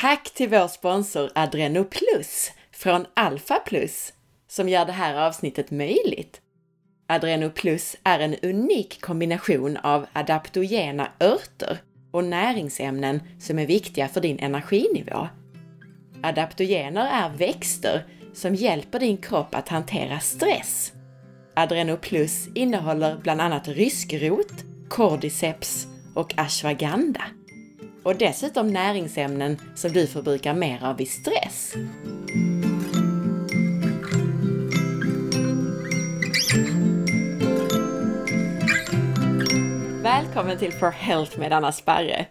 Tack till vår sponsor Adreno Plus från Alpha Plus som gör det här avsnittet möjligt. Adreno Plus är en unik kombination av adaptogena örter och näringsämnen som är viktiga för din energinivå. Adaptogener är växter som hjälper din kropp att hantera stress. Adreno Plus innehåller bland annat ryskrot, cordyceps och ashwagandha. Och dessutom näringsämnen som du förbrukar mer av vid stress. Välkommen till For Health med Anna Sparre!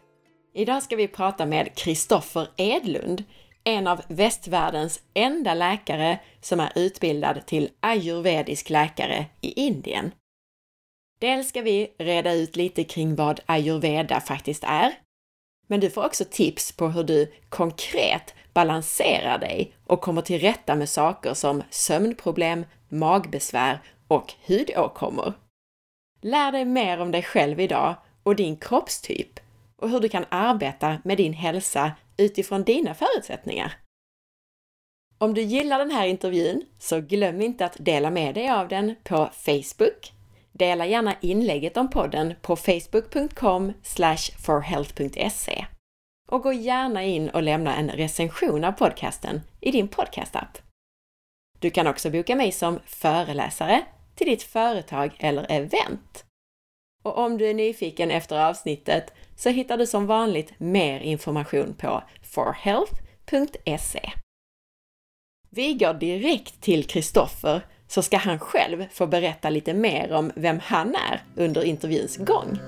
Idag ska vi prata med Kristoffer Edlund, en av västvärldens enda läkare som är utbildad till ayurvedisk läkare i Indien. Dels ska vi reda ut lite kring vad ayurveda faktiskt är, men du får också tips på hur du konkret balanserar dig och kommer till rätta med saker som sömnproblem, magbesvär och hudåkommor. Lär dig mer om dig själv idag och din kroppstyp och hur du kan arbeta med din hälsa utifrån dina förutsättningar. Om du gillar den här intervjun så glöm inte att dela med dig av den på Facebook. Dela gärna inlägget om podden på facebook.com forhealth.se och gå gärna in och lämna en recension av podcasten i din podcastapp. Du kan också boka mig som föreläsare till ditt företag eller event. Och om du är nyfiken efter avsnittet så hittar du som vanligt mer information på forhealth.se. Vi går direkt till Kristoffer så ska han själv få berätta lite mer om vem han är under intervjuns gång.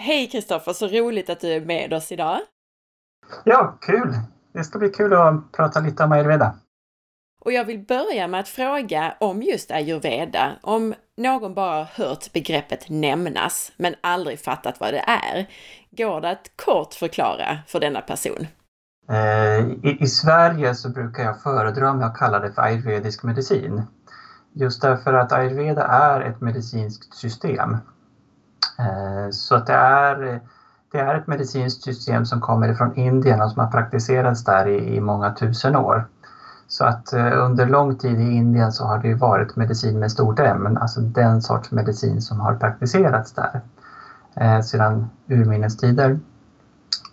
Hej Kristoffer, så roligt att du är med oss idag! Ja, kul! Det ska bli kul att prata lite om ayurveda. Och jag vill börja med att fråga om just ayurveda. Om någon bara hört begreppet nämnas men aldrig fattat vad det är. Går det att kort förklara för denna person? Eh, I, I, Sverige så brukar jag föredra om jag kallar det för ayurvedisk medicin. Just därför att ayurveda är ett medicinskt system. Eh, så att det är, det är ett medicinskt system som kommer ifrån Indien och som har praktiserats där i, i många tusen år. Så att eh, under lång tid i Indien så har det varit medicin med stort M, alltså den sorts medicin som har praktiserats där sedan urminnes tider.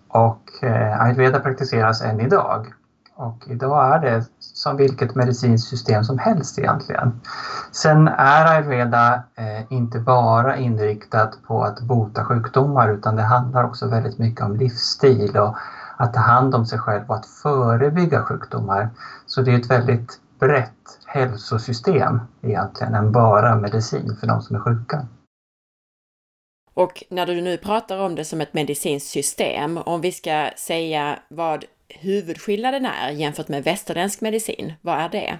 Och eh, ayurveda praktiseras än idag. Och idag är det som vilket medicinskt system som helst egentligen. Sen är ayurveda eh, inte bara inriktat på att bota sjukdomar utan det handlar också väldigt mycket om livsstil och att ta hand om sig själv och att förebygga sjukdomar. Så det är ett väldigt brett hälsosystem egentligen än bara medicin för de som är sjuka. Och när du nu pratar om det som ett medicinskt system, om vi ska säga vad huvudskillnaden är jämfört med västerländsk medicin, vad är det?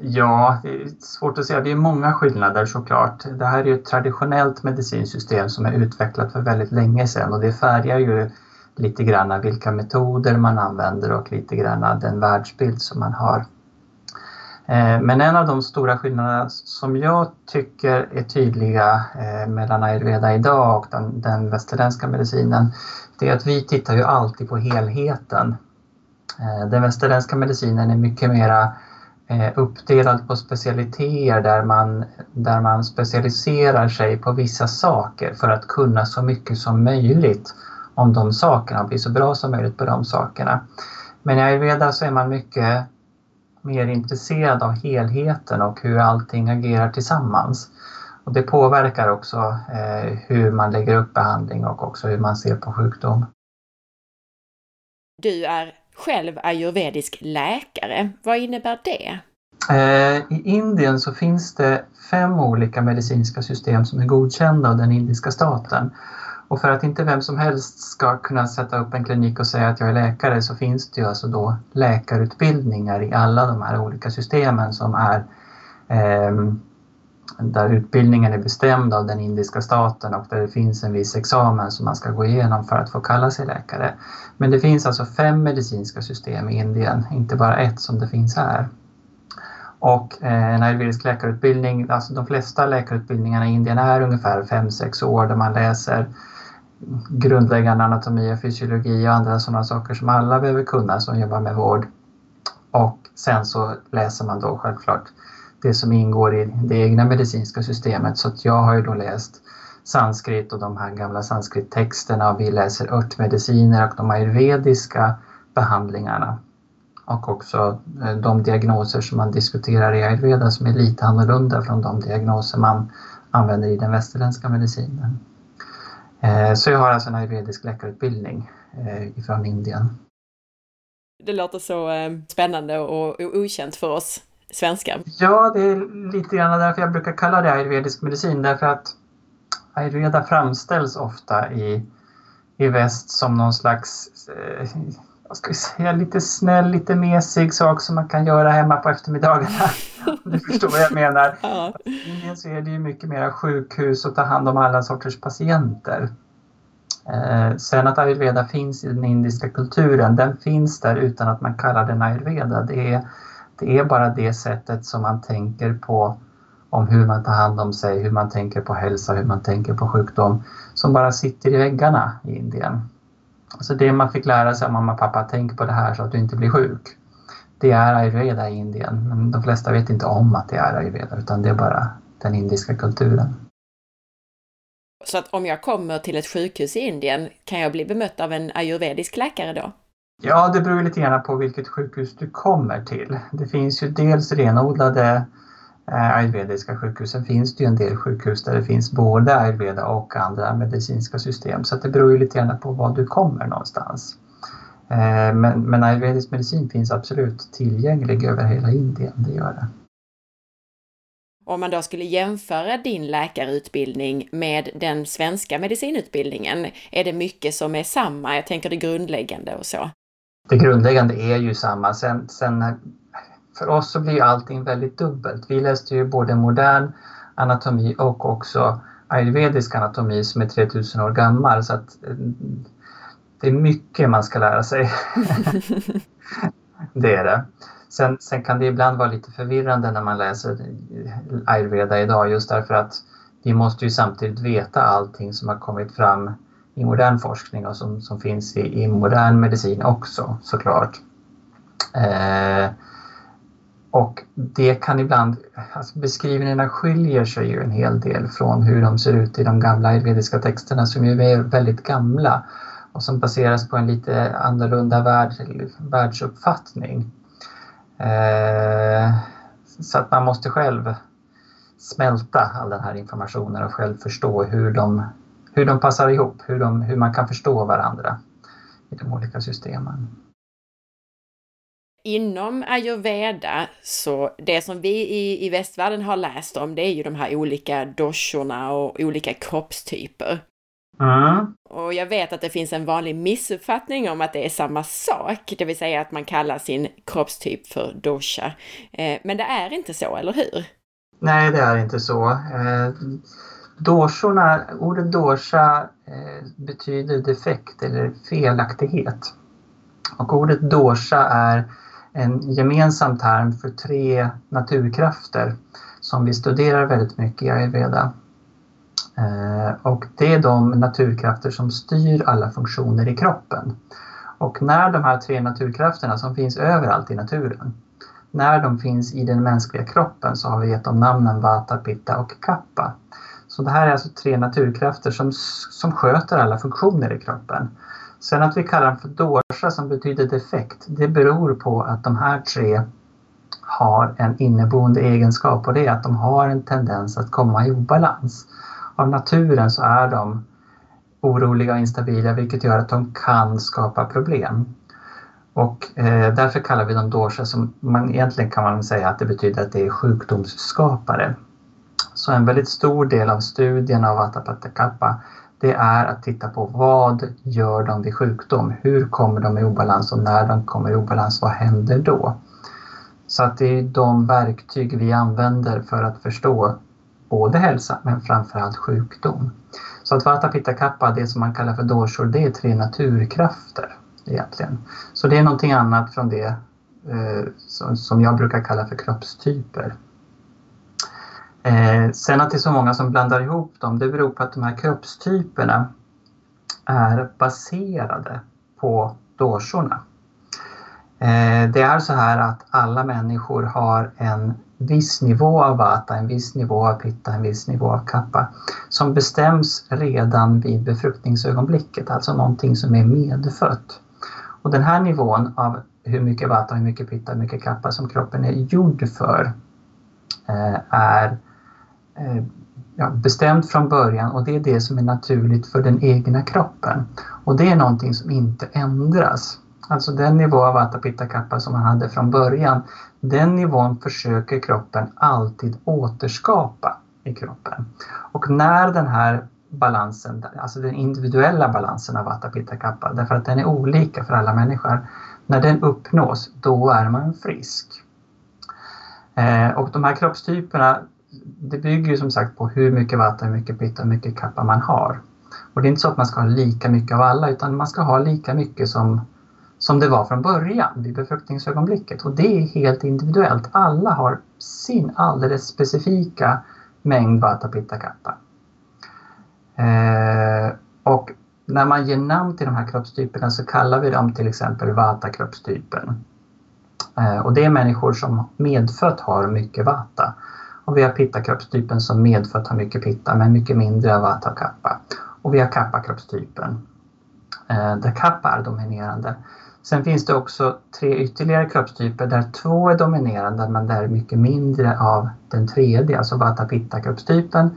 Ja, det är svårt att säga. Det är många skillnader såklart. Det här är ju ett traditionellt medicinsystem som är utvecklat för väldigt länge sedan och det färgar ju lite grann vilka metoder man använder och lite grann den världsbild som man har. Eh, men en av de stora skillnaderna som jag tycker är tydliga eh, mellan ayurveda idag och den, den västerländska medicinen, det är att vi tittar ju alltid på helheten. Eh, den västerländska medicinen är mycket mera uppdelad på specialiteter där man, där man specialiserar sig på vissa saker för att kunna så mycket som möjligt om de sakerna och bli så bra som möjligt på de sakerna. Men i ayurveda så är man mycket mer intresserad av helheten och hur allting agerar tillsammans. Och det påverkar också eh, hur man lägger upp behandling och också hur man ser på sjukdom. Du är själv ayurvedisk läkare. Vad innebär det? Eh, I Indien så finns det fem olika medicinska system som är godkända av den indiska staten. Och för att inte vem som helst ska kunna sätta upp en klinik och säga att jag är läkare så finns det ju alltså då läkarutbildningar i alla de här olika systemen som är eh, där utbildningen är bestämd av den indiska staten och där det finns en viss examen som man ska gå igenom för att få kalla sig läkare. Men det finns alltså fem medicinska system i Indien, inte bara ett som det finns här. Och eh, en ayurvedisk läkarutbildning, alltså de flesta läkarutbildningarna i Indien är ungefär 5-6 år där man läser grundläggande anatomi och fysiologi och andra sådana saker som alla behöver kunna som jobbar med vård. Och sen så läser man då självklart det som ingår i det egna medicinska systemet. Så att jag har ju då läst sanskrit och de här gamla sanskrittexterna och vi läser örtmediciner och de ayurvediska behandlingarna. Och också eh, de diagnoser som man diskuterar i ayurveda som är lite annorlunda från de diagnoser man använder i den västerländska medicinen. Eh, så jag har alltså en ayurvedisk läkarutbildning eh, ifrån Indien. Det låter så spännande och okänt för oss svenskar. Ja, det är lite grann därför jag brukar kalla det ayurvedisk medicin därför att ayurveda framställs ofta i, i väst som någon slags eh, vad ska vi säga, lite snäll, lite mesig sak som man kan göra hemma på eftermiddagarna. du förstår vad jag menar. Ja. I Indien så är det ju mycket mer sjukhus och ta hand om alla sorters patienter. Eh, sen att ayurveda finns i den indiska kulturen, den finns där utan att man kallar den ayurveda. Det är, det är bara det sättet som man tänker på om hur man tar hand om sig, hur man tänker på hälsa, hur man tänker på sjukdom som bara sitter i väggarna i Indien. Så det man fick lära sig av mamma och pappa, tänk på det här så att du inte blir sjuk. Det är ayurveda i Indien, men de flesta vet inte om att det är ayurveda utan det är bara den indiska kulturen. Så att om jag kommer till ett sjukhus i Indien, kan jag bli bemött av en ayurvedisk läkare då? Ja, det beror lite grann på vilket sjukhus du kommer till. Det finns ju dels renodlade ayurvediska sjukhus. Sen finns det ju en del sjukhus där det finns både ayurveda och andra medicinska system. Så det beror ju lite grann på var du kommer någonstans. Eh, men, men ayurvedisk medicin finns absolut tillgänglig över hela Indien, det gör det. Om man då skulle jämföra din läkarutbildning med den svenska medicinutbildningen, är det mycket som är samma? Jag tänker det grundläggande och så. Det grundläggande är ju samma. Sen, sen för oss så blir allting väldigt dubbelt. Vi läste ju både modern anatomi och också ayurvedisk anatomi som är 3000 år gammal så att eh, det är mycket man ska lära sig. det är det. Sen, sen, kan det ibland vara lite förvirrande när man läser ayurveda idag just därför att vi måste ju samtidigt veta allting som har kommit fram i modern forskning och som, som finns i, i modern medicin också såklart. Eh, och det kan ibland, alltså beskrivningarna skiljer sig ju en hel del från hur de ser ut i de gamla ayurvediska texterna som ju är väldigt gamla och som baseras på en lite annorlunda värld, världsuppfattning. Eh, så att man måste själv smälta all den här informationen och själv förstå hur de, hur de passar ihop, hur, de, hur man kan förstå varandra i de olika systemen. Inom ayurveda, så det som vi i, i västvärlden har läst om, det är ju de här olika doshorna och olika kroppstyper. Mm. Och jag vet att det finns en vanlig missuppfattning om att det är samma sak, det vill säga att man kallar sin kroppstyp för dosha. Eh, men det är inte så, eller hur? Nej, det är inte så. Eh, doshorna, ordet dosha eh, betyder defekt eller felaktighet. Och ordet dosha är en gemensam term för tre naturkrafter som vi studerar väldigt mycket i ayurveda. Eh, och det är de naturkrafter som styr alla funktioner i kroppen. Och när de här tre naturkrafterna som finns överallt i naturen, när de finns i den mänskliga kroppen så har vi gett dem namnen Vata, Pitta och Kappa. Så det här är alltså tre naturkrafter som, som sköter alla funktioner i kroppen. Sen att vi kallar dem för dosha som betyder defekt, det beror på att de här tre har en inneboende egenskap och det är att de har en tendens att komma i obalans. Av naturen så är de oroliga och instabila vilket gör att de kan skapa problem. Och eh, därför kallar vi dem dosha som man egentligen kan man säga att det betyder att det är sjukdomsskapare. Så en väldigt stor del av studien av Atapattekappa Kappa det är att titta på vad gör de vid sjukdom? Hur kommer de i obalans och när de kommer i obalans, vad händer då? Så att det är de verktyg vi använder för att förstå både hälsa men framförallt sjukdom. Så att Vata Pitta Kappa, det som man kallar för doshor, det är tre naturkrafter egentligen. Så det är någonting annat från det eh, som jag brukar kalla för kroppstyper. Eh, sen att det är så många som blandar ihop dem, det beror på att de här kroppstyperna är baserade på dorsorna. Eh, det är så här att alla människor har en viss nivå av vata, en viss nivå av pitta, en viss nivå av kappa som bestäms redan vid befruktningsögonblicket, alltså någonting som är medfött. Och den här nivån av hur mycket vata, hur mycket pitta, hur mycket kappa som kroppen är gjord för eh, är Eh, ja, bestämt från början och det är det som är naturligt för den egna kroppen. Och det är någonting som inte ändras. Alltså den nivå av Vata Kappa som man hade från början, den nivån försöker kroppen alltid återskapa i kroppen. Och när den här balansen, alltså den individuella balansen av Vata Kappa, därför att den är olika för alla människor, när den uppnås, då är man frisk. Eh, och de här kroppstyperna, det bygger ju som sagt på hur mycket Vata, hur mycket Pitta, hur mycket Kappa man har. Och det är inte så att man ska ha lika mycket av alla, utan man ska ha lika mycket som som det var från början vid befruktningsögonblicket. Och det är helt individuellt. Alla har sin alldeles specifika mängd Vata Pitta Kappa. Eh, och när man ger namn till de här kroppstyperna så kallar vi dem till exempel Vata-kroppstypen. Eh, och det är människor som medfött har mycket Vata. Och vi har Pitta-kroppstypen som att har mycket Pitta men mycket mindre av Vata och Kappa. Och vi har Kappa-kroppstypen eh, där Kappa är dominerande. Sen finns det också tre ytterligare kroppstyper där två är dominerande men där är mycket mindre av den tredje, alltså Vata Pitta kroppstypen,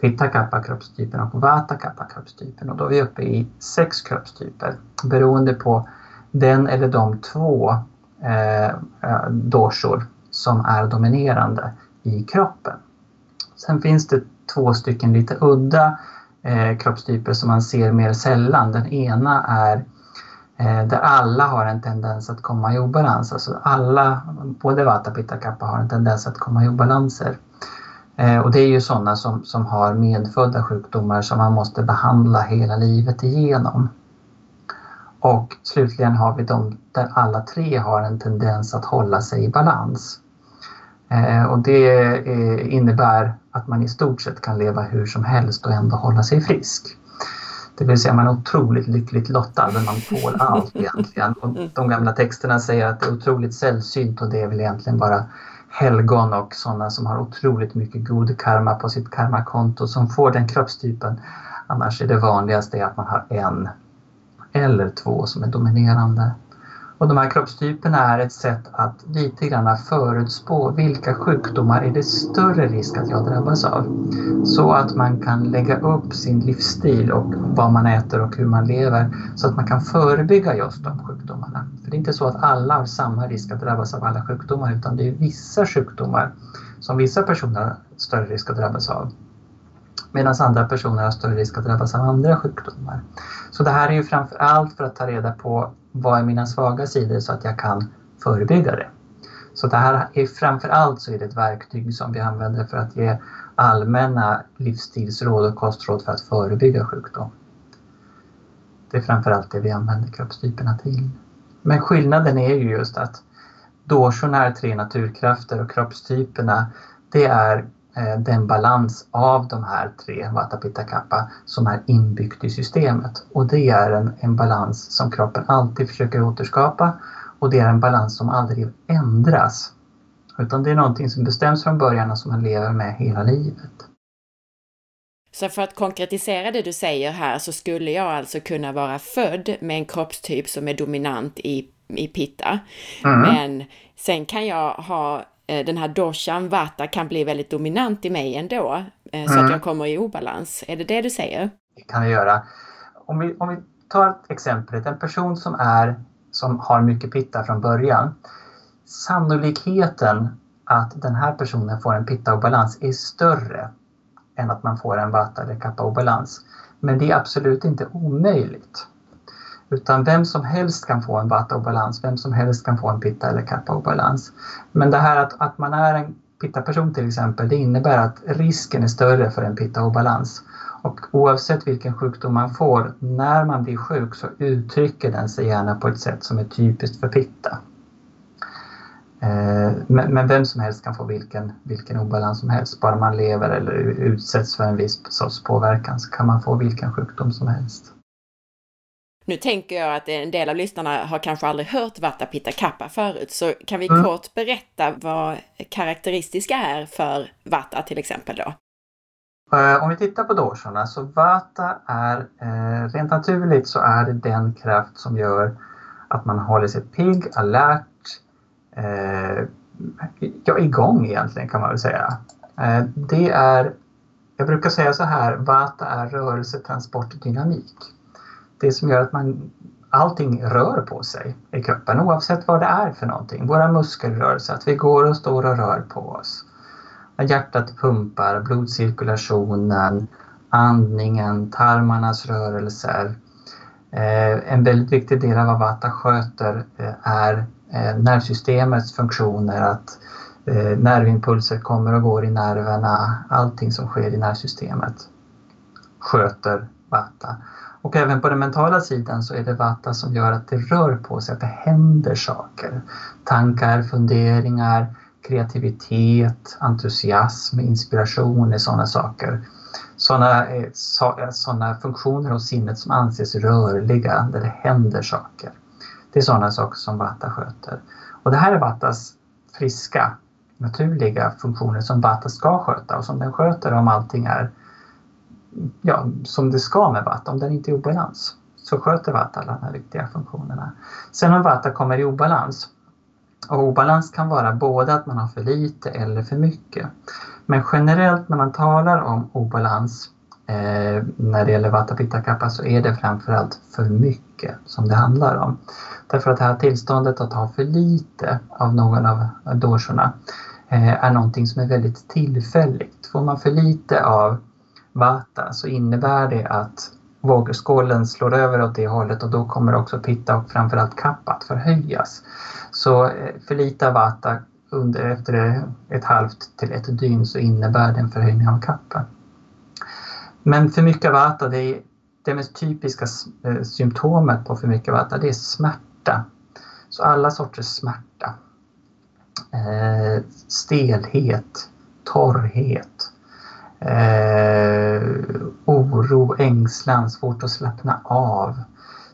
Pitta Kappa kroppstypen och Vata Kappa kroppstypen. Och då är vi uppe i sex kroppstyper beroende på den eller de två eh, eh dorsor som är dominerande i kroppen. Sen finns det två stycken lite udda eh, kroppstyper som man ser mer sällan. Den ena är Eh, där alla har en tendens att komma i obalans. Alltså alla, både Vata, Pitta, Kappa har en tendens att komma i obalanser. Eh, och det är ju sådana som, som har medfödda sjukdomar som man måste behandla hela livet igenom. Och slutligen har vi de där alla tre har en tendens att hålla sig i balans. Eh, och det innebär att man i stort sett kan leva hur som helst och ändå hålla sig frisk. Det vill säga man är otroligt lyckligt lottad men man tål allt egentligen. Och de gamla texterna säger att det är otroligt sällsynt och det är väl egentligen bara helgon och sådana som har otroligt mycket god karma på sitt karmakonto som får den kroppstypen. Annars är det vanligaste att man har en eller två som är dominerande. Och de här kroppstyperna är ett sätt att lite grann förutspå vilka sjukdomar är det större risk att jag drabbas av. Så att man kan lägga upp sin livsstil och vad man äter och hur man lever så att man kan förebygga just de sjukdomarna. För det är inte så att alla har samma risk att drabbas av alla sjukdomar utan det är vissa sjukdomar som vissa personer har större risk att drabbas av. Medan andra personer har större risk att drabbas av andra sjukdomar. Så det här är ju framför allt för att ta reda på vad är mina svaga sidor så att jag kan förebygga det. Så det här är framför allt så är det ett verktyg som vi använder för att ge allmänna livsstilsråd och kostråd för att förebygga sjukdom. Det är framför allt det vi använder kroppstyperna till. Men skillnaden är ju just att dorsorna är tre naturkrafter och kroppstyperna det är den balans av de här tre, Vata, Pitta, Kappa, som är inbyggt i systemet. Och det är en, en balans som kroppen alltid försöker återskapa och det är en balans som aldrig ändras. Utan det är någonting som bestäms från början och som man lever med hela livet. Så för att konkretisera det du säger här så skulle jag alltså kunna vara född med en kroppstyp som är dominant i, i pitta. Mm. Men sen kan jag ha Eh, den här doshan, vata, kan bli väldigt dominant i mig ändå, mm. så att mm. jag kommer i obalans. Är det det du säger? Det kan vi göra. Om vi, om vi tar ett exempel, en person som, är, som har mycket pitta från början. Sannolikheten att den här personen får en pitta-obalans är större än att man får en vata eller kappa-obalans. Men det är absolut inte omöjligt. Utan vem som helst kan få en vata-obalans, vem som helst kan få en pitta eller kappa-obalans. Men det här att, att man är en pitta-person till exempel, det innebär att risken är större för en pitta-obalans. Och oavsett vilken sjukdom man får, när man blir sjuk så uttrycker den sig gärna på ett sätt som är typiskt för pitta. Eh, men, men, vem som helst kan få vilken, vilken obalans som helst. Bara man lever eller utsätts för en viss sorts påverkan så kan man få vilken sjukdom som helst. Nu tänker jag att en del av lyssnarna har kanske aldrig hört Vata Pitta Kappa förut, så kan vi mm. kort berätta vad karaktäristiska är för Vata till exempel då? Eh, om vi tittar på doshorna så Vata är eh, rent naturligt så är det den kraft som gör att man håller sig pigg, alert, eh, ja, igång egentligen kan man väl säga. Eh, det är, jag brukar säga så här, Vata är rörelse, transport, dynamik. Det som gör att man, allting rör på sig i kroppen oavsett vad det är för någonting. Våra muskelrörelser, att vi går och står och rör på oss. När hjärtat pumpar, blodcirkulationen, andningen, tarmarnas rörelser. Eh, en väldigt viktig del av vad Vata sköter eh, är eh, nervsystemets funktioner, att nervimpulser kommer och går i nerverna, allting som sker i nervsystemet sköter Vata. Och även på den mentala sidan så är det Vata som gör att det rör på sig, att det händer saker. Tankar, funderingar, kreativitet, entusiasm, inspiration är sådana saker. Sådana, eh, eh, sådana funktioner hos sinnet som anses rörliga, där det händer saker. Det är sådana saker som Vata sköter. Och det här är Vatas friska, naturliga funktioner som Vata ska sköta och som den sköter om allting är ja, som det ska med Vata. Om den inte är i obalans så sköter Vata alla de här viktiga funktionerna. Sen om Vata kommer i obalans och obalans kan vara både att man har för lite eller för mycket. Men generellt när man talar om obalans eh, när det gäller Vata Pitta Kappa så är det framförallt för mycket som det handlar om. Därför att det här tillståndet att ha för lite av någon av doshorna eh, är någonting som är väldigt tillfälligt. Får man för lite av Vata så innebär det att vågskålen slår över åt det hållet och då kommer också Pitta och framförallt Kappa att förhöjas. Så eh, för lite Vata under, efter ett halvt till ett dygn så innebär det en förhöjning av Kappa. Men för mycket Vata, det, är, det mest typiska eh, symptomet på för mycket Vata, det är smärta. Så alla sorters smärta. Eh, stelhet, torrhet, eh, oro, ängslan, svårt att slappna av.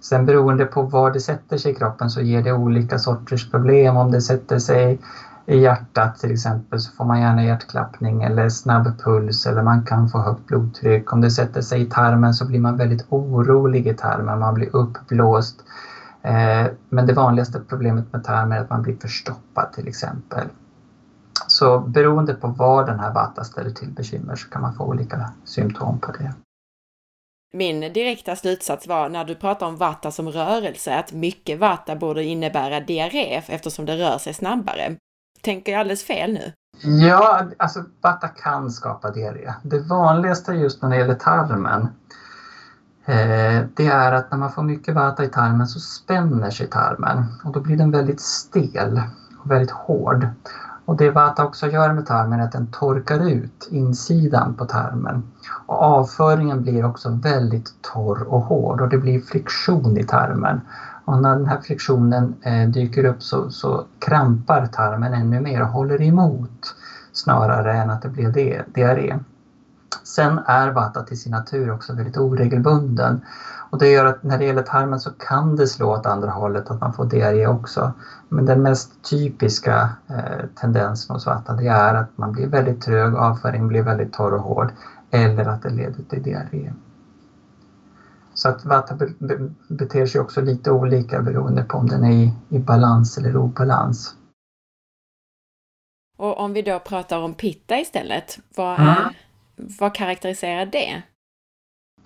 Sen beroende på var det sätter sig i kroppen så ger det olika sorters problem. Om det sätter sig i hjärtat till exempel så får man gärna hjärtklappning eller snabb puls eller man kan få högt blodtryck. Om det sätter sig i tarmen så blir man väldigt orolig i tarmen, man blir uppblåst. Eh, men det vanligaste problemet med tarmen är att man blir förstoppad till exempel. Så beroende på var den här vata ställer till bekymmer så kan man få olika symptom på det. Min direkta slutsats var när du pratar om vata som rörelse att mycket vata borde innebära diarré eftersom det rör sig snabbare. Tänker jag alldeles fel nu? Ja, alltså vata kan skapa diarré. Det vanligaste just när det gäller tarmen eh, det är att när man får mycket vata i tarmen så spänner sig tarmen och då blir den väldigt stel och väldigt hård. Och det Vata också gör med tarmen är att den torkar ut insidan på tarmen. Och avföringen blir också väldigt torr och hård och det blir friktion i tarmen. Och när den här friktionen eh, dyker upp så, så krampar tarmen ännu mer och håller emot snarare än att det blir diarré. Sen är Vata till sin natur också väldigt oregelbunden och det gör att när det gäller tarmen så kan det slå åt andra hållet, att man får diarré också. Men den mest typiska eh, tendensen hos Vata det är att man blir väldigt trög, avföringen blir väldigt torr och hård eller att det leder till diarré. Så att Vata be be beter sig också lite olika beroende på om den är i, i balans eller obalans. Och om vi då pratar om pitta istället, vad, mm vad karaktäriserar det?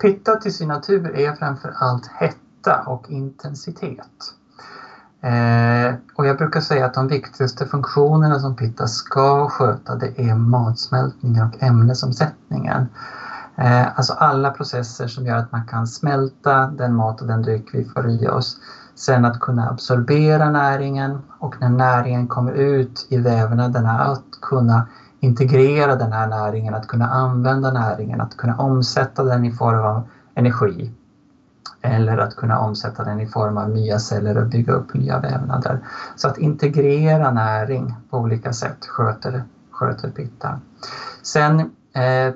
Pitta till sin natur är framför allt hetta och intensitet. Eh, och jag brukar säga att de viktigaste funktionerna som Pitta ska sköta det är matsmältningen och ämnesomsättningen. Eh, alltså alla processer som gör att man kan smälta den mat och den dryck vi får i oss. Sen att kunna absorbera näringen och när näringen kommer ut i vävnaderna att kunna integrera den här näringen, att kunna använda näringen, att kunna omsätta den i form av energi. eller att kunna omsätta den i form av nya celler och bygga upp nya vävnader. Så att integrera näring på olika sätt sköter, sköter pitta. Sen eh,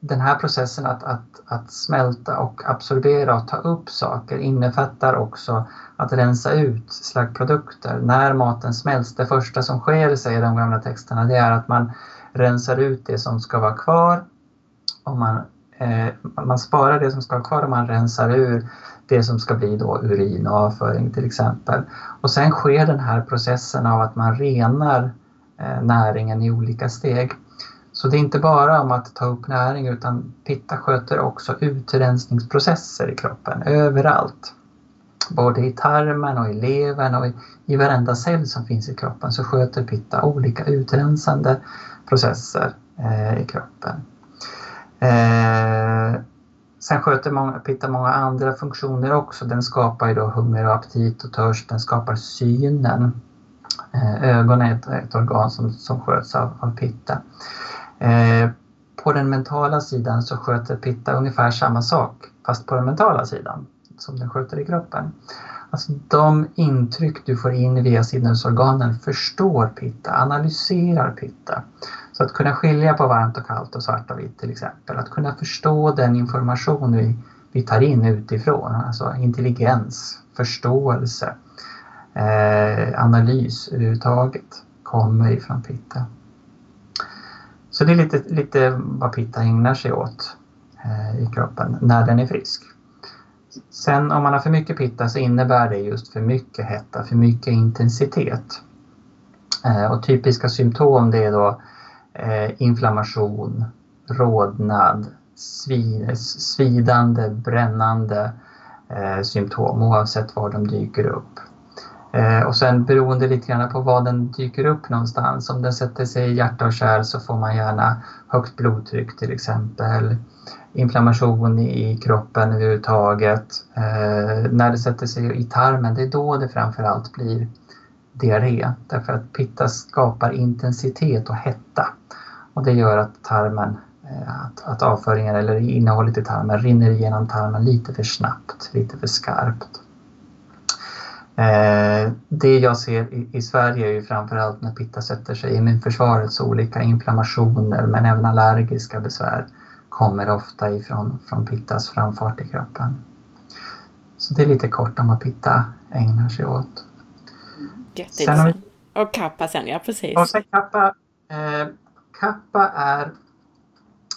den här processen att, att, att smälta och absorbera och ta upp saker innefattar också att rensa ut slaggprodukter. När maten smälts, det första som sker, säger de gamla texterna, det är att man rensar ut det som ska vara kvar och man, eh, man sparar det som ska vara kvar och man rensar ur det som ska bli då urin och avföring till exempel. Och sen sker den här processen av att man renar eh, näringen i olika steg. Så det är inte bara om att ta upp näring utan Pitta sköter också utrensningsprocesser i kroppen överallt. Både i tarmen och i levern och i, i varenda cell som finns i kroppen så sköter Pitta olika utrensande processer eh, i kroppen. Eh, sen sköter många, Pitta många andra funktioner också. Den skapar ju då hunger och aptit och törst. Den skapar synen. Eh, är ett, ett, organ som, som sköts av, av Pitta. Eh, på den mentala sidan så sköter Pitta ungefär samma sak fast på den mentala sidan som den sköter i kroppen. Alltså de intryck du får in via sinnesorganen förstår Pitta, analyserar Pitta. Så att kunna skilja på varmt och kallt och svart och vitt till exempel. Att kunna förstå den information vi, vi tar in utifrån. Alltså intelligens, förståelse, eh, analys överhuvudtaget kommer ifrån Pitta. Så det är lite, lite vad Pitta ägnar sig åt eh, i kroppen när den är frisk. Sen om man har för mycket pitta så innebär det just för mycket hetta, för mycket intensitet. Eh, och typiska symptom det är då eh, inflammation, rodnad, svidande, brännande eh, symptom oavsett var de dyker upp. Eh, och sen beroende lite grann på var den dyker upp någonstans. Om den sätter sig i hjärta och kärl så får man gärna högt blodtryck till exempel inflammation i kroppen överhuvudtaget. Eh, när det sätter sig i tarmen, det är då det framförallt blir diarré. Därför att pitta skapar intensitet och hetta. Och det gör att tarmen, eh, att, att avföringen eller innehållet i tarmen rinner igenom tarmen lite för snabbt, lite för skarpt. Eh, det jag ser i, i, Sverige är ju framförallt när pitta sätter sig i immunförsvarets olika inflammationer men även allergiska besvär kommer ofta ifrån från Pittas framfart i kroppen. Så det är lite kort om vad Pitta ägnar sig åt. Jätteintressant. Och kappa sen, ja precis. Och sen kappa, eh, kappa är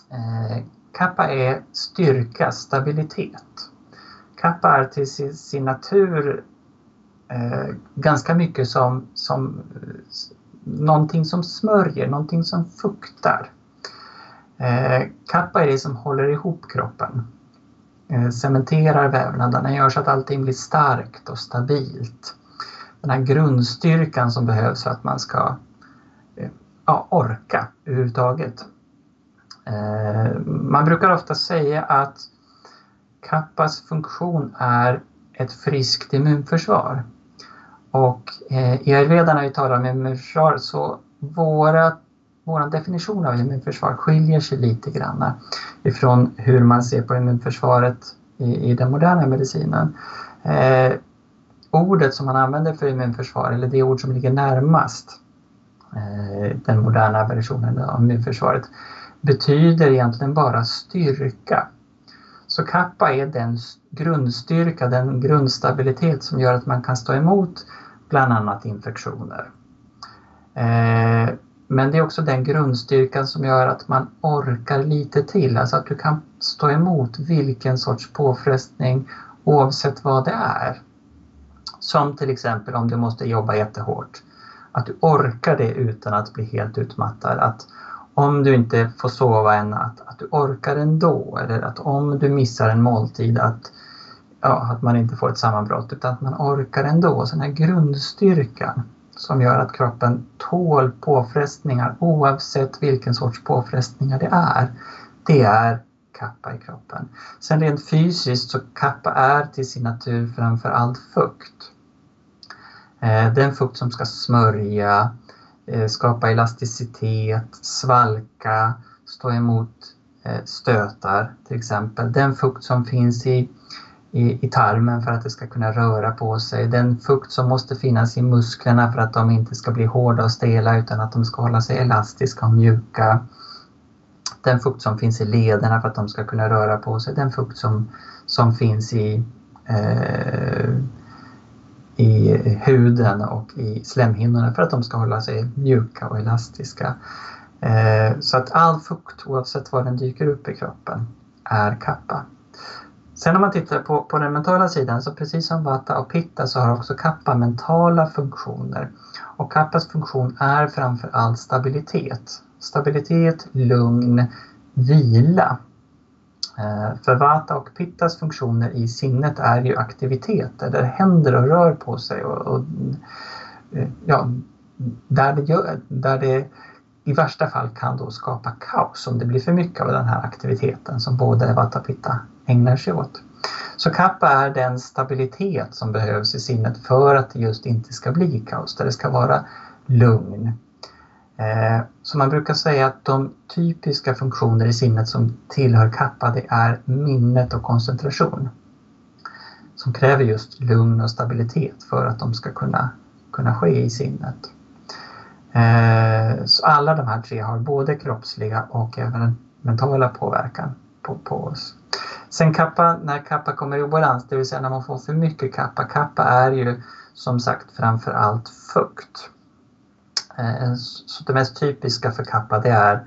eh, Kappa är styrka, stabilitet. Kappa är till sin, sin natur eh, ganska mycket som, som eh, någonting som smörjer, någonting som fuktar. Eh, kappa är det som håller ihop kroppen. Eh, cementerar vävnaderna, gör så att allting blir starkt och stabilt. Den här grundstyrkan som behövs för att man ska eh, ja, orka överhuvudtaget. Eh, man brukar ofta säga att kappas funktion är ett friskt immunförsvar. Och eh, i ayurveda när vi talar om immunförsvar så våra vår definition av immunförsvar skiljer sig lite grann ifrån hur man ser på immunförsvaret i, i den moderna medicinen. Eh, ordet som man använder för immunförsvar, eller det ord som ligger närmast eh, den moderna versionen av immunförsvaret, betyder egentligen bara styrka. Så kappa är den grundstyrka, den grundstabilitet som gör att man kan stå emot bland annat infektioner. Eh, men det är också den grundstyrkan som gör att man orkar lite till, alltså att du kan stå emot vilken sorts påfrestning oavsett vad det är. Som till exempel om du måste jobba jättehårt. Att du orkar det utan att bli helt utmattad. Att om du inte får sova en natt, att du orkar ändå. Eller att om du missar en måltid, att, ja, att man inte får ett sammanbrott utan att man orkar ändå. Så den här grundstyrkan som gör att kroppen tål påfrestningar oavsett vilken sorts påfrestningar det är. Det är kappa i kroppen. Sen rent fysiskt så kappa är till sin natur framför allt fukt. Eh, den fukt som ska smörja, Eh, skapa elasticitet, svalka, stå emot eh, stötar till exempel. Den fukt som finns i i, i tarmen för att det ska kunna röra på sig. Den fukt som måste finnas i musklerna för att de inte ska bli hårda och stela utan att de ska hålla sig elastiska och mjuka. Den fukt som finns i lederna för att de ska kunna röra på sig. Den fukt som, som finns i, eh, i huden och i slemhinnorna för att de ska hålla sig mjuka och elastiska. Eh, så att all fukt, oavsett var den dyker upp i kroppen, är kappa. Sen om man tittar på, på den mentala sidan, så precis som Vata och Pitta så har också Kappa mentala funktioner. Och Kappas funktion är framför allt stabilitet. Stabilitet, lugn, vila. Eh, för Vata och Pittas funktioner i sinnet är ju aktiviteter där det händer och rör på sig. Och, och eh, ja, där, det gör, där det i värsta fall kan då skapa kaos om det blir för mycket av den här aktiviteten som både Vata och Pitta ägnar sig åt. Så kappa är den stabilitet som behövs i sinnet för att det just inte ska bli kaos, där det ska vara lugn. Eh, så man brukar säga att de typiska funktioner i sinnet som tillhör kappa det är minnet och koncentration. Som kräver just lugn och stabilitet för att de ska kunna, kunna ske i sinnet. Eh, så alla de här tre har både kroppsliga och även mentala påverkan på, på oss. Sen kappa, när kappa kommer i obalans, det vill säga när man får för mycket kappa. Kappa är ju som sagt framför allt fukt. Eh, så det mest typiska för kappa det är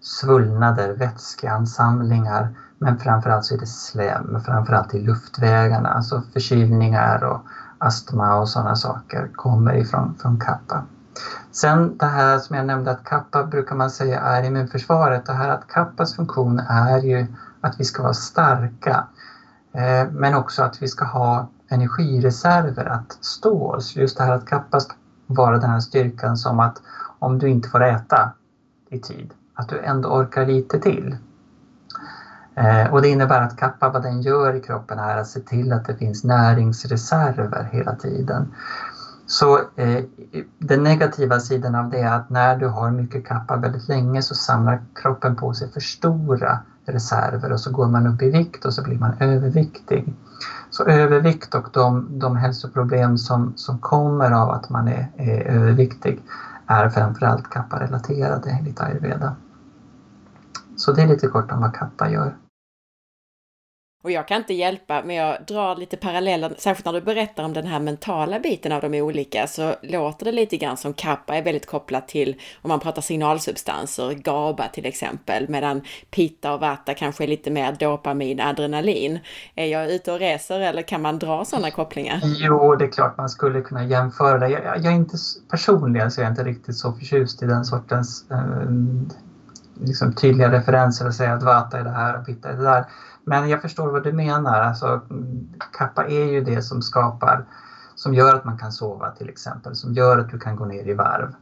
svullnader, vätskeansamlingar men framförallt så är det slem, framförallt i luftvägarna, alltså förkylningar och astma och sådana saker kommer ifrån från kappa. Sen det här som jag nämnde att kappa brukar man säga är immunförsvaret. Det här att kappas funktion är ju att vi ska vara starka. Eh, men också att vi ska ha energireserver att stå oss. Just det här att kappa ska vara den här styrkan som att om du inte får äta i tid, att du ändå orkar lite till. Eh, och det innebär att kappa, vad den gör i kroppen är att se till att det finns näringsreserver hela tiden. Så eh, den negativa sidan av det är att när du har mycket kappa väldigt länge så samlar kroppen på sig för stora reserver och så går man upp i vikt och så blir man överviktig. Så övervikt och de, de hälsoproblem som, som kommer av att man är, är överviktig är framförallt kappa-relaterade enligt ayurveda. Så det är lite kort om vad kappa gör. Och jag kan inte hjälpa, men jag drar lite paralleller, särskilt när du berättar om den här mentala biten av de olika, så låter det lite grann som kappa är väldigt kopplat till, om man pratar signalsubstanser, GABA till exempel, medan pitta och vata kanske är lite mer dopamin, adrenalin. Är jag ute och reser eller kan man dra sådana kopplingar? Jo, det är klart man skulle kunna jämföra det. Jag, jag är inte personligen så är jag inte riktigt så förtjust i den sortens eh, liksom tydliga referenser och säga att vata är det här och pitta är det där. Men jag förstår vad du menar. Alltså, kappa är ju det som skapar, som gör att man kan sova till exempel, som gör att du kan gå ner i varv.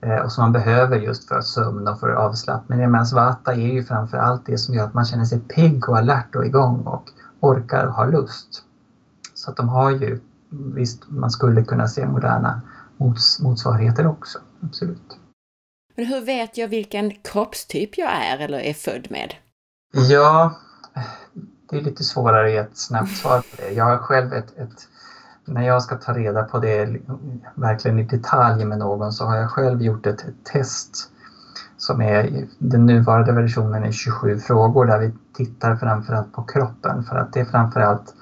Eh, och som man behöver just för sömn och för avslappning. Medan vata är ju framför allt det som gör att man känner sig pigg och alert och igång och orkar och har lust. Så att de har ju, visst man skulle kunna se moderna mots motsvarigheter också, absolut. Men hur vet jag vilken kroppstyp jag är eller är född med? Ja, det är lite svårare att ge ett snabbt svar på det. Jag har själv ett, ett, när jag ska ta reda på det verkligen i detalj med någon så har jag själv gjort ett, ett test som är den nuvarande versionen är 27 frågor där vi tittar framförallt på kroppen för att det är framförallt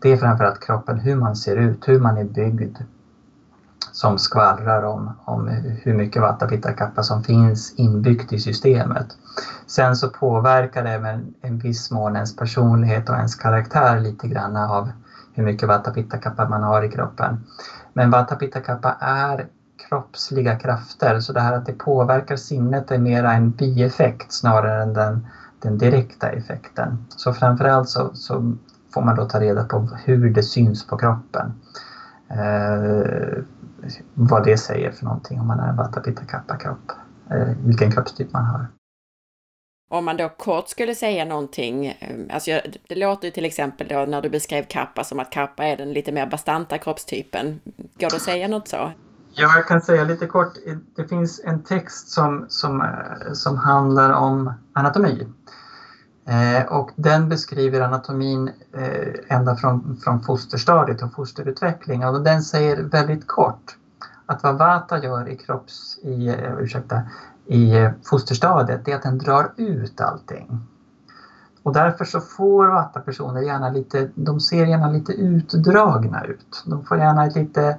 det är framförallt kroppen, hur man ser ut, hur man är byggd som skvallrar om, om hur mycket Vata Pitta Kappa som finns inbyggt i systemet. Sen så påverkar det även en viss mån ens personlighet och ens karaktär lite grann av hur mycket Vata Pitta Kappa man har i kroppen. Men Vata Pitta Kappa är kroppsliga krafter så det här att det påverkar sinnet är mera en bieffekt snarare än den, den direkta effekten. Så framförallt så, så får man då ta reda på hur det syns på kroppen. Eh, vad det säger för någonting om man är en Vata Pitta Kappa kropp. Eh, vilken kroppstyp man har. Om man då kort skulle säga någonting, ehm, alltså jag, det låter ju till exempel då när du beskrev kappa som att kappa är den lite mer bastanta kroppstypen. Går det att säga något så? Ja, jag kan säga lite kort. Det finns en text som, som, eh, som handlar om anatomi. Eh, och den beskriver anatomin eh, ända från, från fosterstadiet och fosterutveckling och den säger väldigt kort att vad Vata gör i kropps, i, eh, ursäkta, i fosterstadiet är att den drar ut allting. Och därför så får vatta personer gärna lite, de ser gärna lite utdragna ut. De får gärna ett lite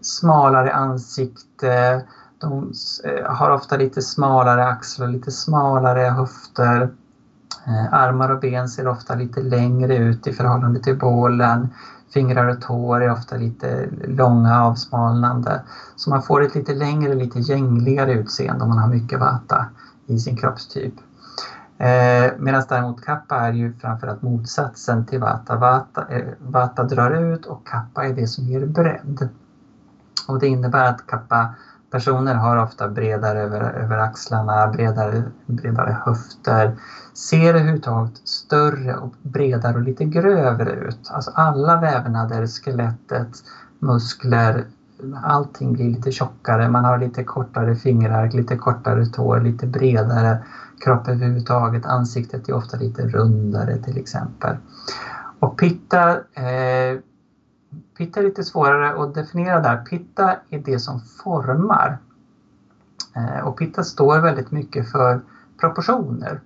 smalare ansikte, de eh, har ofta lite smalare axlar, lite smalare höfter. Eh, armar och ben ser ofta lite längre ut i förhållande till bålen. Fingrar och tår är ofta lite långa avsmalnande. Så man får ett lite längre, lite gängligare utseende om man har mycket vata i sin kroppstyp. Eh, Medan däremot kappa är ju framförallt motsatsen till vata. Vata, eh, vata drar ut och kappa är det som ger bredd. Och det innebär att kappa personer har ofta bredare över, över axlarna, bredare, bredare höfter, ser överhuvudtaget större och bredare och lite grövre ut. Alltså alla vävnader, skelettet, muskler, allting blir lite tjockare. Man har lite kortare fingrar, lite kortare tår, lite bredare kropp överhuvudtaget. Ansiktet är ofta lite rundare till exempel. Och pitta, eh, pitta är lite svårare att definiera där. Pitta är det som formar. Eh, och pitta står väldigt mycket för proportioner.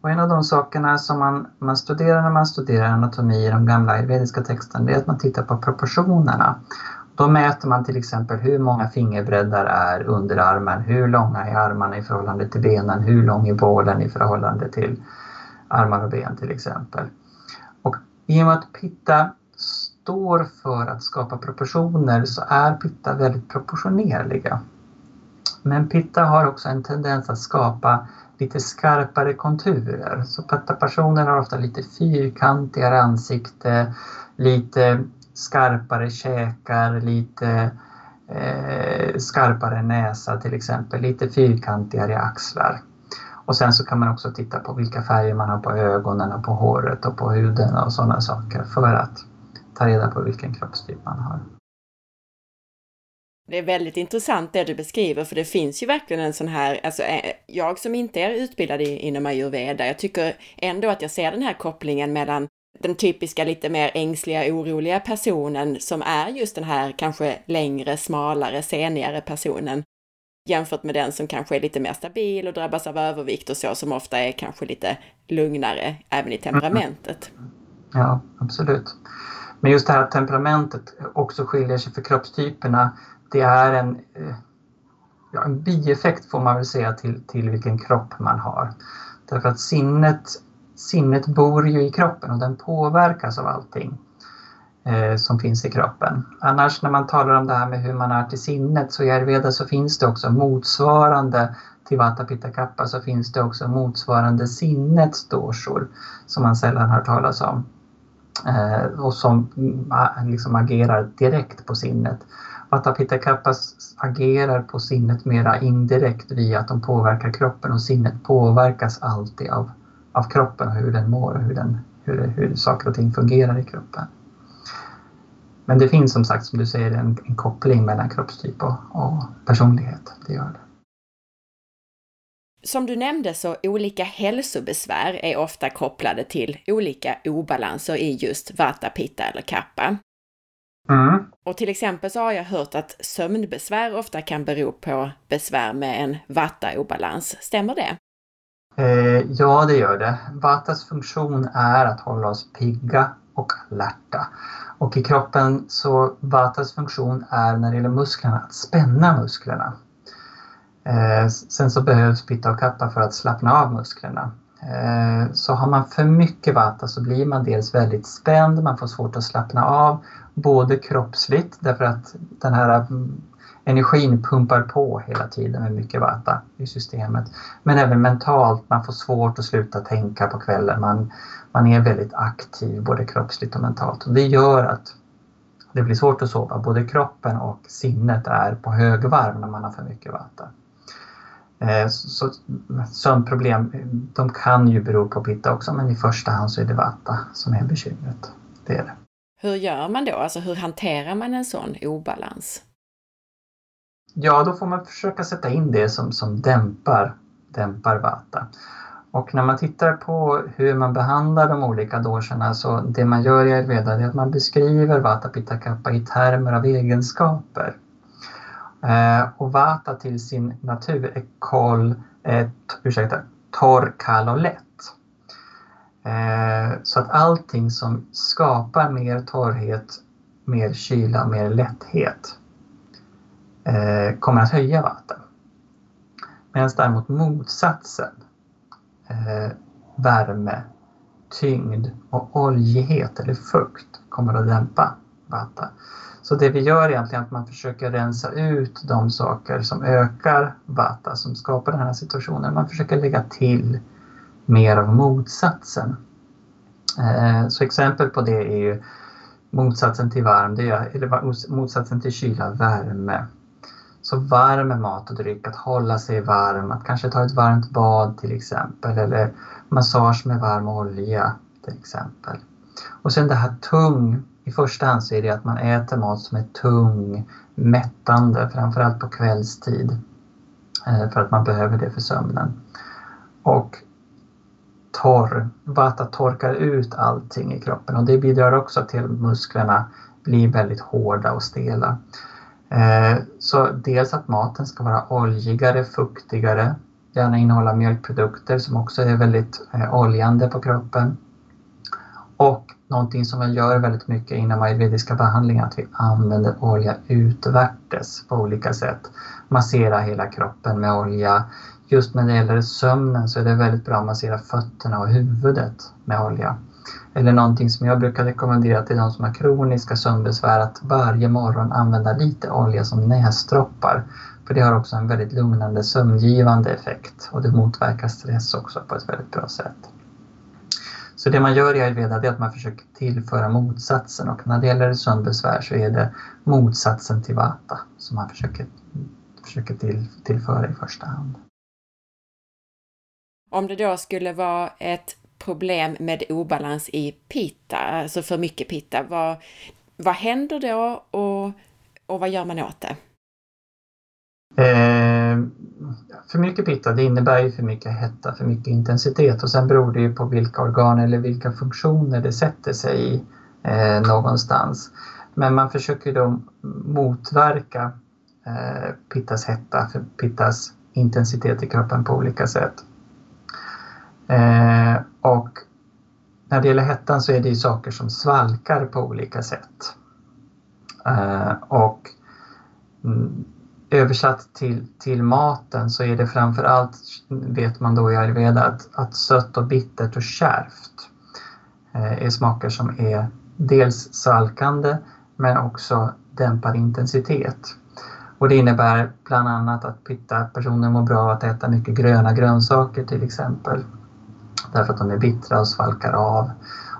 Och en av de sakerna som man, man studerar när man studerar anatomi i de gamla ayurvediska texterna, det är att man tittar på proportionerna. Då mäter man till exempel hur många fingerbreddar är under armen, hur långa är armarna i förhållande till benen, hur lång är bålen i förhållande till armar och ben till exempel. Och i och med att pitta står för att skapa proportioner så är pitta väldigt proportionerliga. Men pitta har också en tendens att skapa lite skarpare konturer. Så pitta-personer har ofta lite fyrkantigare ansikte, lite skarpare käkar, lite eh, skarpare näsa till exempel, lite fyrkantigare axlar. Och sen så kan man också titta på vilka färger man har på ögonen och på håret och på huden och sådana saker för att ta reda på vilken kroppstyp man har. Det är väldigt intressant det du beskriver, för det finns ju verkligen en sån här, alltså eh, jag som inte är utbildad inom ayurveda, jag tycker ändå att jag ser den här kopplingen mellan den typiska lite mer ängsliga, oroliga personen som är just den här kanske längre, smalare, senigare personen jämfört med den som kanske är lite mer stabil och drabbas av övervikt och så, som ofta är kanske lite lugnare även i temperamentet. Ja, absolut. Men just det här att temperamentet också skiljer sig för kroppstyperna, det är en, eh, ja, en bieffekt får man väl säga till, till vilken kropp man har. Därför att sinnet sinnet bor ju i kroppen och den påverkas av allting eh, som finns i kroppen. Annars när man talar om det här med hur man är till sinnet så i ayurveda så finns det också motsvarande till Vata Pitta Kappa så finns det också motsvarande sinnets doshor som man sällan hör talas om. Eh, och som mm, liksom agerar direkt på sinnet. Vata Pitta agerar på sinnet mera indirekt via att de påverkar kroppen och sinnet påverkas alltid av av kroppen och hur den mår och hur, den, hur, hur saker och ting fungerar i kroppen. Men det finns som sagt, som du säger, en, en koppling mellan kroppstyp och, och personlighet. Det gör det. Som du nämnde så olika hälsobesvär är ofta kopplade till olika obalanser i just vata, pitta eller kappa. Mm. Och till exempel så har jag hört att sömnbesvär ofta kan bero på besvär med en vata-obalans. Stämmer det? Eh, ja, det gör det. Vatas funktion är att hålla oss pigga och alerta. Och i kroppen så Vatas funktion är när det gäller musklerna att spänna musklerna. Eh, sen så behövs pitta och kappa för att slappna av musklerna. Eh, så har man för mycket Vata så blir man dels väldigt spänd, man får svårt att slappna av, både kroppsligt därför att den här mm, energin pumpar på hela tiden med mycket vata i systemet. Men även mentalt, man får svårt att sluta tänka på kvällen. Man, man är väldigt aktiv både kroppsligt och mentalt. Och det gör att det blir svårt att sova. Både kroppen och sinnet är på högvarv när man har för mycket vata. Eh, så sömnproblem, de kan ju bero på pitta också men i första hand så är det vata som är bekymret. Det är det. Hur gör man då? Alltså hur hanterar man en sån obalans? Ja, då får man försöka sätta in det som, som dämpar, dämpar vata. Och när man tittar på hur man behandlar de olika doscherna så det man gör i ayurveda är att man beskriver Vata Pitta Kappa i termer av egenskaper. Eh, och Vata till sin natur är kol, eh, ursäkta, torr, kall och lätt. Eh, så att allting som skapar mer torrhet, mer kyla, mer lätthet eh, kommer att höja Vata. Medan däremot motsatsen eh, värme, tyngd och oljighet eller fukt kommer att dämpa Vata. Så det vi gör egentligen är att man försöker rensa ut de saker som ökar Vata, som skapar den här situationen. Man försöker lägga till mer av motsatsen. Eh, så exempel på det är ju motsatsen till varm, det är, eller motsatsen till kyla, värme. Så varm mat och dryck, att hålla sig varm, att kanske ta ett varmt bad till exempel eller massage med varm olja till exempel. Och sen det här tung, i första hand så är det att man äter mat som är tung, mättande, framförallt på kvällstid. Eh, för att man behöver det för sömnen. Och torr, vata torkar ut allting i kroppen och det bidrar också till att musklerna blir väldigt hårda och stela. Eh, så dels att maten ska vara oljigare, fuktigare, gärna innehålla mjölkprodukter som också är väldigt eh, oljande på kroppen. Och någonting som vi gör väldigt mycket inom ayurvediska behandlingar, att vi använder olja utvärtes på olika sätt. Massera hela kroppen med olja. Just när det gäller sömnen så är det väldigt bra att massera fötterna och huvudet med olja. Eller någonting som jag brukar rekommendera till de som har kroniska sömnbesvär att varje morgon använda lite olja som näsdroppar. För det har också en väldigt lugnande sömngivande effekt och det motverkar stress också på ett väldigt bra sätt. Så det man gör i ayurveda är att man försöker tillföra motsatsen och när det gäller sömnbesvär så är det motsatsen till vata som man försöker, försöker till, tillföra i första hand. Om det då skulle vara ett problem med obalans i pitta, alltså för mycket pitta, vad, vad händer då och, och vad gör man åt det? Eh, för mycket pitta det innebär ju för mycket hetta, för mycket intensitet och sen beror det ju på vilka organ eller vilka funktioner det sätter sig i eh, någonstans. Men man försöker då motverka eh, pittas hetta, för pittas intensitet i kroppen på olika sätt. Eh, och när det gäller hettan så är det ju saker som svalkar på olika sätt. Eh, och mm, översatt till, till maten så är det framförallt, vet man då i ayurveda, att, att sött och bittert och kärvt eh, är smaker som är dels svalkande men också dämpar intensitet. Och det innebär bland annat att pitta-personer mår bra av att äta mycket gröna grönsaker till exempel. Därför att de är bittra och svalkar av.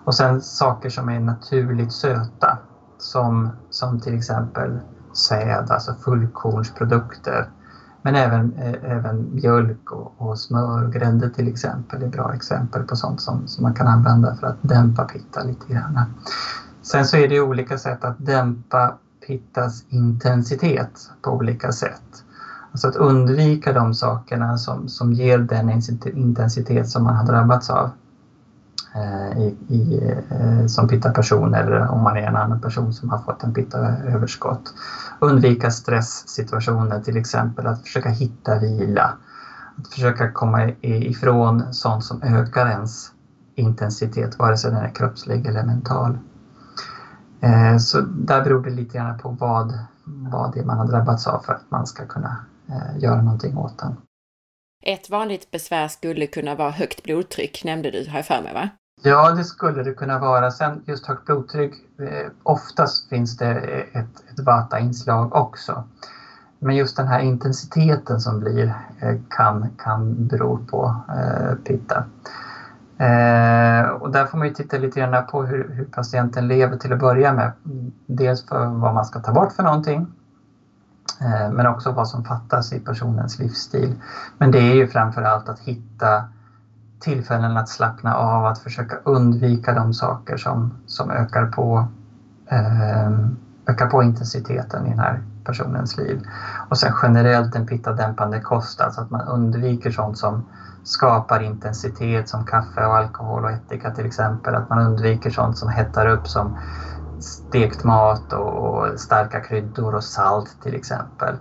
Och sen saker som är naturligt söta. Som, som till exempel säd, alltså fullkornsprodukter. Men även, eh, även mjölk och, och smör och grädde till exempel är bra exempel på sånt som, som man kan använda för att dämpa pitta lite grann. Sen så är det olika sätt att dämpa pittas intensitet på olika sätt. Alltså att undvika de sakerna som, som ger den intensitet som man har drabbats av Eh, i, i, eh, som pitta-person eller om man är en annan person som har fått en pitta-överskott. Undvika stresssituationer, till exempel att försöka hitta vila. Att försöka komma ifrån sånt som ökar ens intensitet, vare sig den är kroppslig eller mental. Eh, så där beror det lite grann på vad, vad det är man har drabbats av för att man ska kunna göra någonting åt den. Ett vanligt besvär skulle kunna vara högt blodtryck, nämnde du, har jag för mig va? Ja, det skulle det kunna vara. Sen just högt blodtryck, eh, oftast finns det ett, ett vata-inslag också. Men just den här intensiteten som blir eh, kan, kan bero på eh, pitta. Eh, och där får man ju titta lite grann på hur, hur, patienten lever till att börja med. Dels för vad man ska ta bort för någonting Eh, men också vad som fattas i personens livsstil. Men det är ju framför allt att hitta tillfällen att slappna av, att försöka undvika de saker som, som ökar, på, eh, ökar på intensiteten i den här personens liv. Och sen generellt en pitta-dämpande kost, alltså att man undviker sånt som skapar intensitet som kaffe och alkohol och ättika till exempel. Att man undviker sånt som hettar upp som stekt mat och starka kryddor och salt till exempel.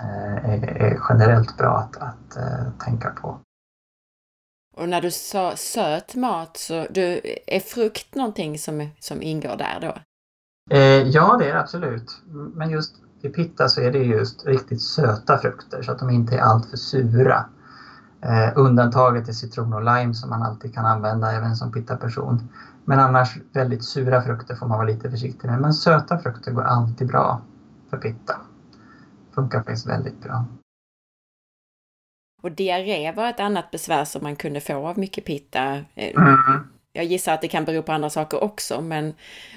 Eh, är, generellt bra att, att eh, tänka på. Och när du sa söt mat, så du, är frukt någonting som, som ingår där då? Eh, ja, det är det absolut. Men just i pitta så är det just riktigt söta frukter så att de inte är alltför sura. Eh, undantaget är citron och lime som man alltid kan använda även som pitta-person. Men annars väldigt sura frukter får man vara lite försiktig med. Men söta frukter går alltid bra för pitta. Funkar faktiskt väldigt bra. Och diarré var ett annat besvär som man kunde få av mycket pitta. Eh, mm. Jag gissar att det kan bero på andra saker också, men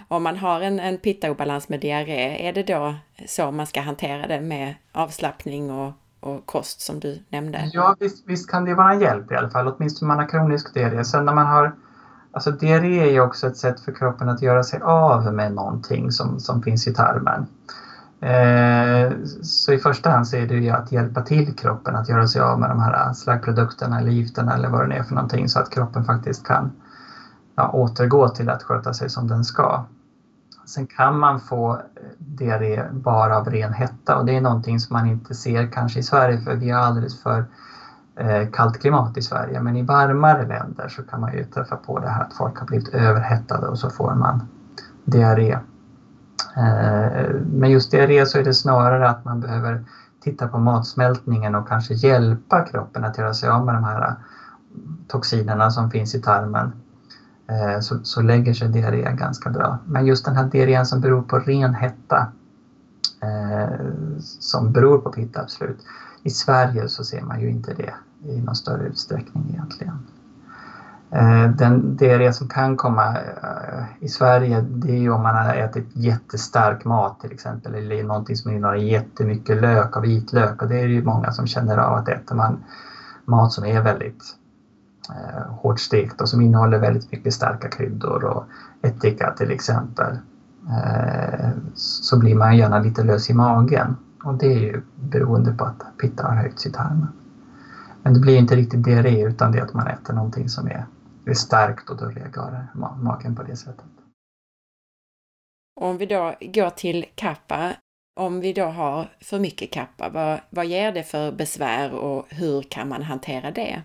om man har en, en pittaobalans med diarré, är det då så man ska hantera det med avslappning och, och kost som du nämnde? Ja, visst, visst kan det vara en hjälp i alla fall, åtminstone om man har kronisk diarré. Sen när man har Alltså diarré är ju också ett sätt för kroppen att göra sig av med någonting som, som finns i tarmen. Eh, så i första hand så är det ju att hjälpa till kroppen att göra sig av med de här slaggprodukterna eller gifterna eller vad det är för någonting så att kroppen faktiskt kan ja, återgå till att sköta sig som den ska. Sen kan man få diarré bara av ren hetta och det är någonting som man inte ser kanske i Sverige för vi har alldeles för eh, kallt klimat i Sverige. Men i varmare länder så kan man ju träffa på det här att folk har blivit överhettade och så får man diarré. Eh, men just diarré så är det snarare att man behöver titta på matsmältningen och kanske hjälpa kroppen att göra sig av med de här eh, toxinerna som finns i tarmen eh, så, så lägger sig diarré ganska bra. Men just den här diarrén som beror på ren hetta, eh, som beror på pitta, absolut. I Sverige så ser man ju inte det i någon större utsträckning egentligen. Eh, den diarré som kan komma eh, i Sverige det är ju om man har ätit jättestark mat till exempel eller någonting som innehåller jättemycket lök och vitlök och det är ju många som känner av att äter man mat som är väldigt eh, hårt stekt och som innehåller väldigt mycket starka kryddor och ättika till exempel eh, så blir man gärna lite lös i magen och det är ju beroende på att pitta har höjts i tarmen. Men det blir inte riktigt diarré utan det är att man äter någonting som är, är starkt och då reagerar magen på det sättet. Om vi då går till kappa, om vi då har för mycket kappa, vad, vad ger det för besvär och hur kan man hantera det?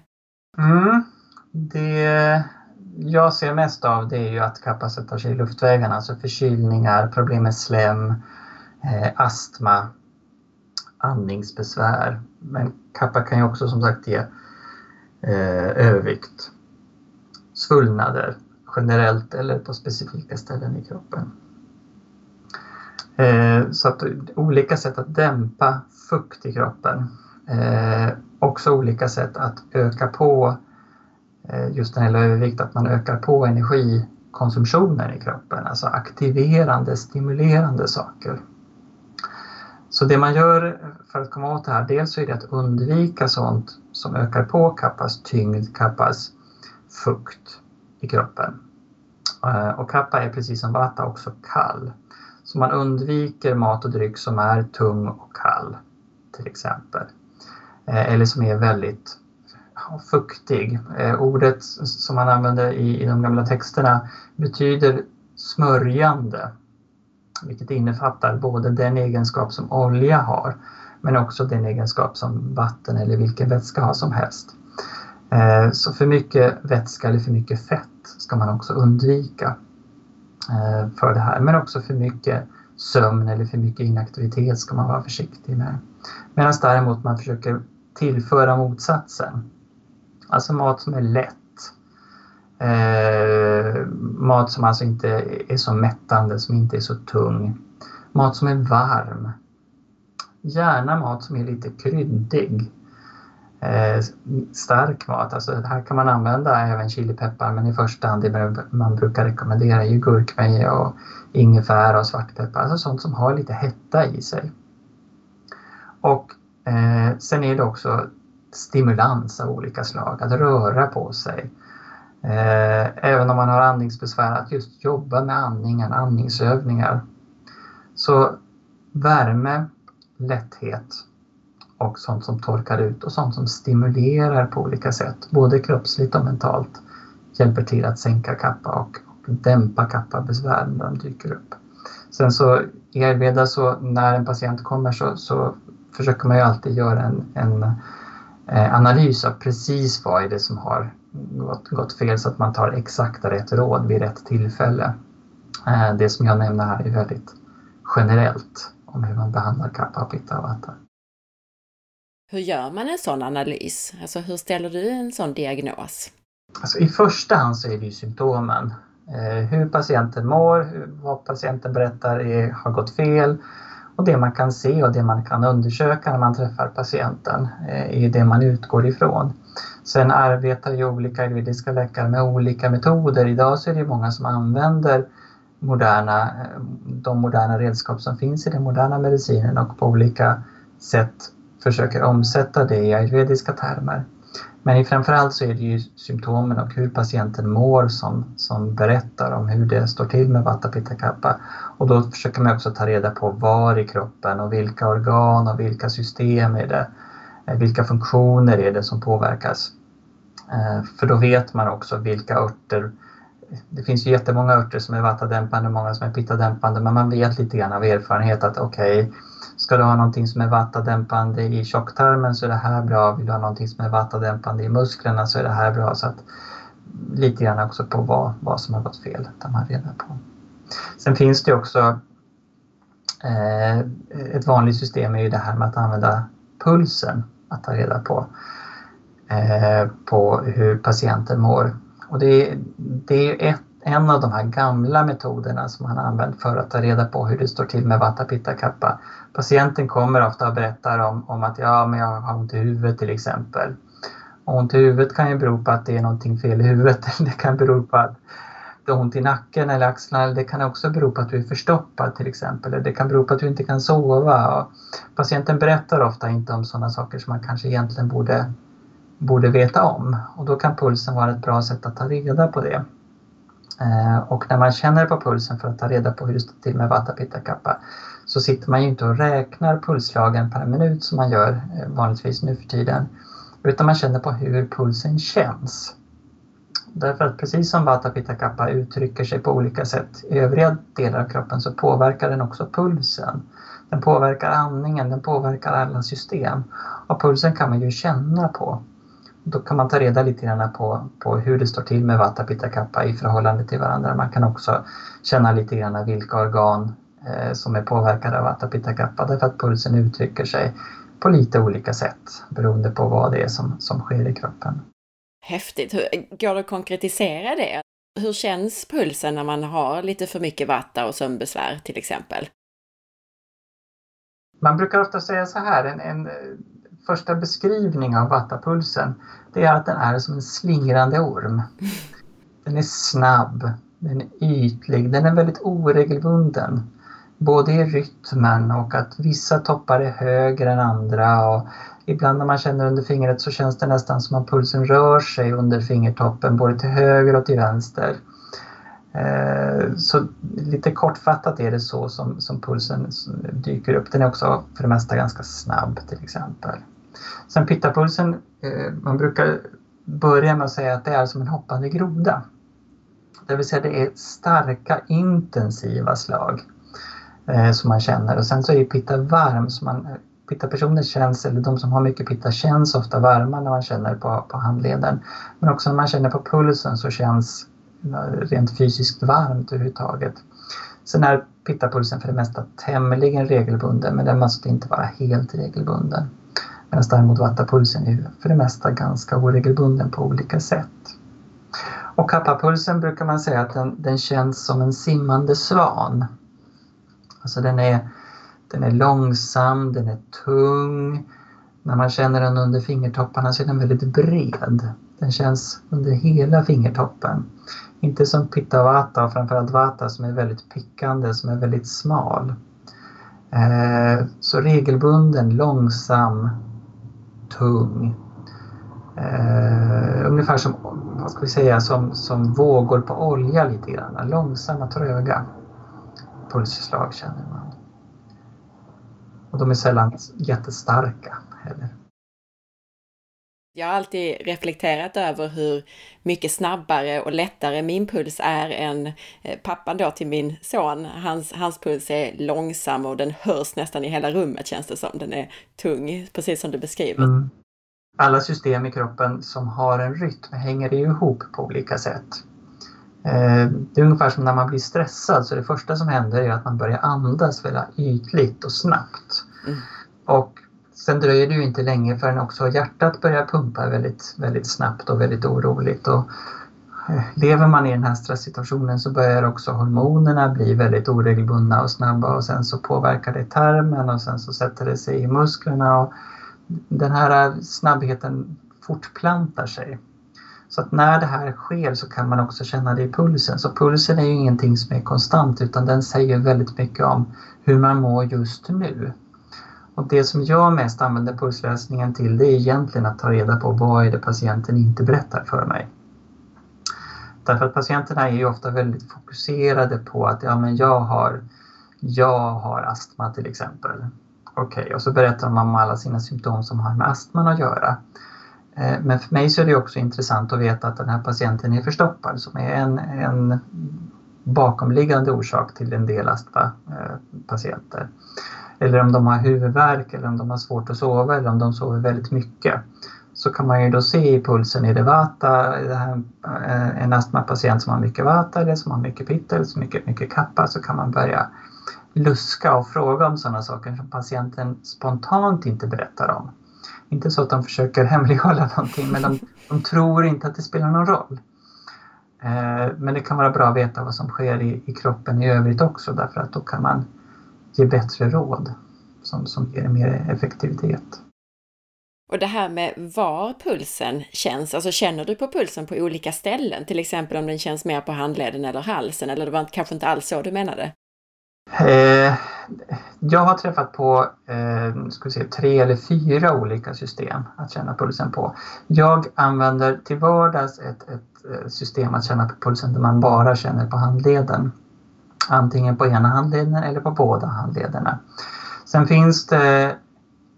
Mm. Det jag ser mest av det är ju att kappa tar sig i luftvägarna, alltså förkylningar, problem med slem, eh, astma, andningsbesvär. Men kappa kan ju också som sagt ge eh, övervikt, svullnader generellt eller på specifika ställen i kroppen. Eh, så att olika sätt att dämpa fukt i kroppen Eh, också olika sätt att öka på eh, just det gäller övervikt, att man ökar på energikonsumtionen i kroppen, alltså aktiverande, stimulerande saker. Så det man gör för att komma åt det här, dels så är det att undvika sånt som ökar på kappas tyngd, kappas fukt i kroppen. Eh, och kappa är precis som vata också kall. Så man undviker mat och dryck som är tung och kall till exempel. Eh, eller som är väldigt fuktig. Eh, ordet som man använder i, i de gamla texterna betyder smörjande, vilket innefattar både den egenskap som olja har men också den egenskap som vatten eller vilken vätska har som helst. Eh, så för mycket vätska eller för mycket fett ska man också undvika eh, för det här, men också för mycket sömn eller för mycket inaktivitet ska man vara försiktig med. Medan däremot man försöker tillföra motsatsen. Alltså mat som är lätt. Eh, mat som alltså inte är så mättande, som inte är så tung. Mat som är varm. Gärna mat som är lite kryddig. Eh, stark mat, alltså här kan man använda även chilipeppar men i första hand det man brukar rekommendera är gurkmeja och ingefära och svartpeppar, alltså sånt som har lite hetta i sig. Och Eh, sen är det också stimulans av olika slag, att röra på sig. Eh, även om man har andningsbesvär, att just jobba med andningen, andningsövningar. Så värme, lätthet och sånt som torkar ut och sånt som stimulerar på olika sätt, både kroppsligt och mentalt, hjälper till att sänka kappa och, och dämpa kappabesvär när de dyker upp. Sen så i Ayurveda så när en patient kommer så, så försöker man ju alltid göra en, en eh, analys av precis vad är det som har gått, gått fel så att man tar exakt rätt råd vid rätt tillfälle. Eh, det som jag nämner här är väldigt generellt om hur man behandlar kappa, pitta och vata. Hur gör man en sån analys? Alltså hur ställer du en sån diagnos? Alltså, I första hand så är det ju symptomen. Eh, hur patienten mår, vad patienten berättar är, har gått fel och det man kan se och det man kan undersöka när man träffar patienten eh, är det man utgår ifrån. Sen arbetar ju olika ayurvediska läkare med olika metoder. Idag så är det många som använder moderna, eh, de moderna redskap som finns i den moderna medicinen och på olika sätt försöker omsätta det i ayurvediska termer. Men framförallt så är det ju symptomen och hur patienten mår som, som berättar om hur det står till med Vata Pitta Kappa. Och då försöker man också ta reda på var i kroppen och vilka organ och vilka system är det, eh, vilka funktioner är det som påverkas. Eh, för då vet man också vilka örter det finns ju jättemånga örter som är vattadämpande och många som är pittadämpande men man vet lite grann av erfarenhet att okej, okay, ska du ha någonting som är vattadämpande i tjocktarmen så är det här bra. Vill du ha någonting som är vattadämpande i musklerna så är det här bra. Så att, lite grann också på vad, vad som har gått fel tar man reda på. Sen finns det också eh, ett vanligt system är ju det här med att använda pulsen att ta reda på, eh, på hur patienten mår. Och det, det är ett, en av de här gamla metoderna som man har använt för att ta reda på hur det står till med Vata Pitta Kappa. Patienten kommer ofta och berättar om, om att ja, men jag har ont i huvudet till exempel. Och ont i huvudet kan ju bero på att det är någonting fel i huvudet. Det kan bero på att du har ont i nacken eller axlarna. Det kan också bero på att du är förstoppad till exempel. Det kan bero på att du inte kan sova. Och patienten berättar ofta inte om sådana saker som man kanske egentligen borde borde veta om och då kan pulsen vara ett bra sätt att ta reda på det. Eh, och när man känner på pulsen för att ta reda på hur det står till med Vata Pitta Kappa så sitter man ju inte och räknar pulsslagen per minut som man gör eh, vanligtvis nu för tiden utan man känner på hur pulsen känns. Därför att precis som Vata Pitta Kappa uttrycker sig på olika sätt i övriga delar av kroppen så påverkar den också pulsen. Den påverkar andningen, den påverkar alla system. Och pulsen kan man ju känna på då kan man ta reda lite grann på, på hur det står till med Vata Pitta Kappa i förhållande till varandra. Man kan också känna lite grann vilka organ eh, som är påverkade av Vata Pitta Kappa därför att pulsen uttrycker sig på lite olika sätt beroende på vad det är som, som sker i kroppen. Häftigt! Går det att konkretisera det? Hur känns pulsen när man har lite för mycket vatta och sömnbesvär till exempel? Man brukar ofta säga så här, en, en första beskrivning av vattapulsen det är att den är som en slingrande orm. Den är snabb, den är ytlig, den är väldigt oregelbunden. Både i rytmen och att vissa toppar är högre än andra och ibland när man känner under fingret så känns det nästan som att pulsen rör sig under fingertoppen både till höger och till vänster. Eh, så lite kortfattat är det så som, som pulsen dyker upp. Den är också för det mesta ganska snabb till exempel. Sen pittapulsen, eh, man brukar börja med att säga att det är som en hoppande groda. Det vill säga det är starka intensiva slag eh, som man känner och sen så är pitta varm. Så man, eh, pitta-personer känns, eller de som har mycket pitta känns ofta varma när man känner på, på handleden. Men också när man känner på pulsen så känns rent fysiskt varmt överhuvudtaget. Sen är pittapulsen för det mesta tämligen regelbunden men den måste inte vara helt regelbunden. Medan däremot vattapulsen är för det mesta ganska oregelbunden på olika sätt. Och kappapulsen brukar man säga att den, den känns som en simmande svan. Alltså den är, den är långsam, den är tung. När man känner den under fingertopparna så är den väldigt bred. Den känns under hela fingertoppen. Inte som Pitta Vata och framförallt Vata som är väldigt pickande, som är väldigt smal. Eh, så regelbunden, långsam, tung. Eh, ungefär som, vad ska vi säga, som, som vågor på olja lite grann. Långsamma, tröga pulsslag känner man. Och de är sällan jättestarka heller. Jag har alltid reflekterat över hur mycket snabbare och lättare min puls är än eh, pappan då till min son. Hans, hans puls är långsam och den hörs nästan i hela rummet känns det som. Den är tung, precis som du beskriver. Mm. Alla system i kroppen som har en rytm hänger ihop på olika sätt. Eh, det är ungefär som när man blir stressad, så det första som händer är att man börjar andas väldigt ytligt och snabbt. Mm. Och sen dröjer det ju inte länge förrän också hjärtat börjar pumpa väldigt, väldigt snabbt och väldigt oroligt. Och eh, lever man i den här stresssituationen så börjar också hormonerna bli väldigt oregelbundna och snabba och sen så påverkar det tarmen och sen så sätter det sig i musklerna. Och den här snabbheten fortplantar sig. Så att när det här sker så kan man också känna det i pulsen. Så pulsen är ju ingenting som är konstant utan den säger väldigt mycket om hur man mår just nu. Och det som jag mest använder pulsläsningen till det är egentligen att ta reda på vad är det patienten inte berättar för mig. Därför att patienterna är ju ofta väldigt fokuserade på att ja, men jag, har, jag har astma till exempel. Okej, okay, och så berättar man om alla sina symptom som har med astman att göra. Eh, men för mig så är det också intressant att veta att den här patienten är förstoppad som är en, en bakomliggande orsak till en del astmapatienter. Eh, eller om de har huvudvärk eller om de har svårt att sova eller om de sover väldigt mycket. Så kan man ju då se i pulsen, är det vata, är det eh, en astmapatient som har mycket vata eller som har mycket pitta eller som mycket, mycket kappa så kan man börja luska och fråga om sådana saker som patienten spontant inte berättar om. Inte så att de försöker hemlighålla någonting men de, de tror inte att det spelar någon roll. Eh, men det kan vara bra att veta vad som sker i, i kroppen i övrigt också därför att då kan man ge bättre råd som, som ger mer effektivitet. Och det här med var pulsen känns, alltså känner du på pulsen på olika ställen? Till exempel om den känns mer på handleden eller halsen eller det var kanske inte alls så du menade? Eh, jag har träffat på eh, ska se, tre eller fyra olika system att känna pulsen på. Jag använder till vardags ett, ett eh, system att känna på pulsen där man bara känner på handleden. Antingen på ena handleden eller på båda handlederna. Sen finns det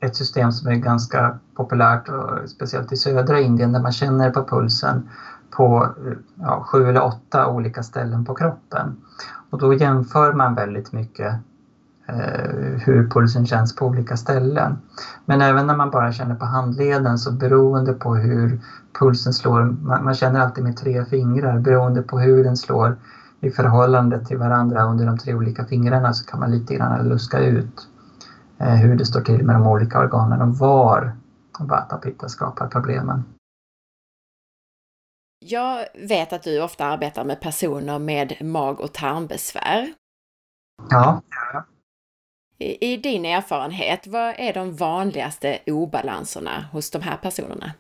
ett system som är ganska populärt, och speciellt i södra Indien, där man känner på pulsen på ja, sju eller åtta olika ställen på kroppen. Och då jämför man väldigt mycket eh, hur pulsen känns på olika ställen. Men även när man bara känner på handleden så beroende på hur pulsen slår, man, man känner alltid med tre fingrar, beroende på hur den slår i förhållande till varandra under de tre olika fingrarna så kan man lite grann luska ut eh, hur det står till med de olika organen och var Vata Pitta skapar problemen. Jag vet att du ofta arbetar med personer med mag och tarmbesvär. Ja. I, I din erfarenhet, vad är de vanligaste obalanserna hos de här personerna?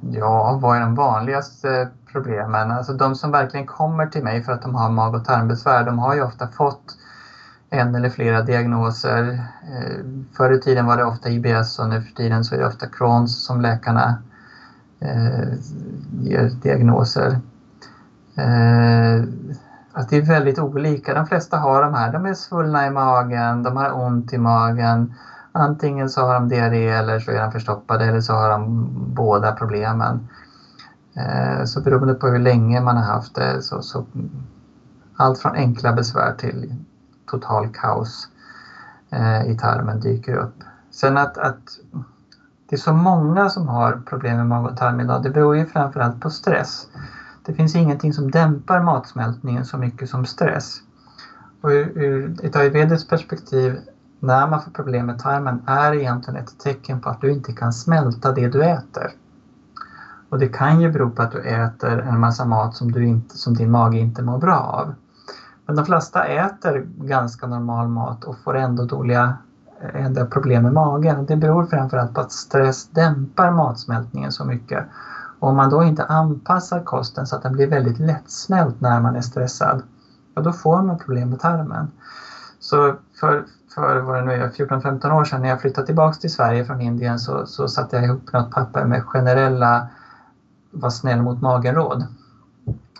Ja, vad är de vanligaste problemen? Alltså de som verkligen kommer till mig för att de har mag och tarmbesvär, de har ju ofta fått en eller flera diagnoser. Eh, förr i tiden var det ofta IBS och nu för tiden så är det ofta Crohns som läkarna eh, ger diagnoser. Eh, att det är väldigt olika. De flesta har de här. De är svullna i magen, de har ont i magen. Antingen så har de diarré eller så är de förstoppade eller så har de båda problemen. Eh, så beroende på hur länge man har haft det så, så allt från enkla besvär till total kaos eh, i tarmen dyker upp. Sen att, att det är så många som har problem med mag och tarm idag, det beror ju framförallt på stress. Det finns ingenting som dämpar matsmältningen så mycket som stress. Och ur, ur ett ayurvediskt perspektiv, när man får problem med tarmen, är egentligen ett tecken på att du inte kan smälta det du äter. Och det kan ju bero på att du äter en massa mat som, du inte, som din mage inte mår bra av. Men de flesta äter ganska normal mat och får ändå dåliga ändå problem med magen. Det beror framförallt på att stress dämpar matsmältningen så mycket. Och om man då inte anpassar kosten så att den blir väldigt lättsmält när man är stressad, ja, då får man problem med tarmen. Så för, för vad det nu är, 14-15 år sedan när jag flyttade tillbaks till Sverige från Indien så, så satte jag ihop något papper med generella var snäll mot magen-råd.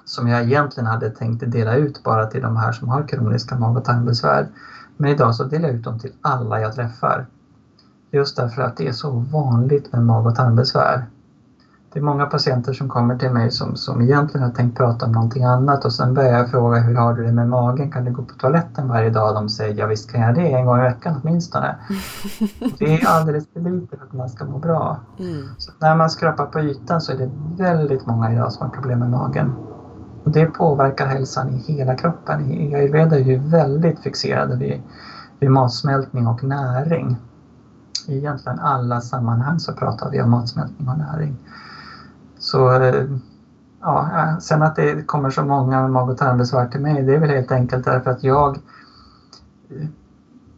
som jag egentligen hade tänkt dela ut bara till de här som har kroniska mag och tarmbesvär. Men idag så delar jag ut dem till alla jag träffar. Just därför att det är så vanligt med mag och tarmbesvär. Det är många patienter som kommer till mig som, som egentligen har tänkt prata om någonting annat och sen börjar jag fråga hur har du det med magen? Kan du gå på toaletten varje dag? De säger ja visst kan jag det, en gång i veckan åtminstone. det är alldeles för lite för att man ska må bra. Mm. Så när man skrapar på ytan så är det väldigt många idag som har problem med magen. Och det påverkar hälsan i hela kroppen. I ayurveda är vi väldigt fixerade vid, vid matsmältning och näring. I egentligen alla sammanhang så pratar vi om matsmältning och näring. Så eh, ja, sen att det kommer så många med mag och tarmbesvär till mig, det är väl helt enkelt därför att jag eh,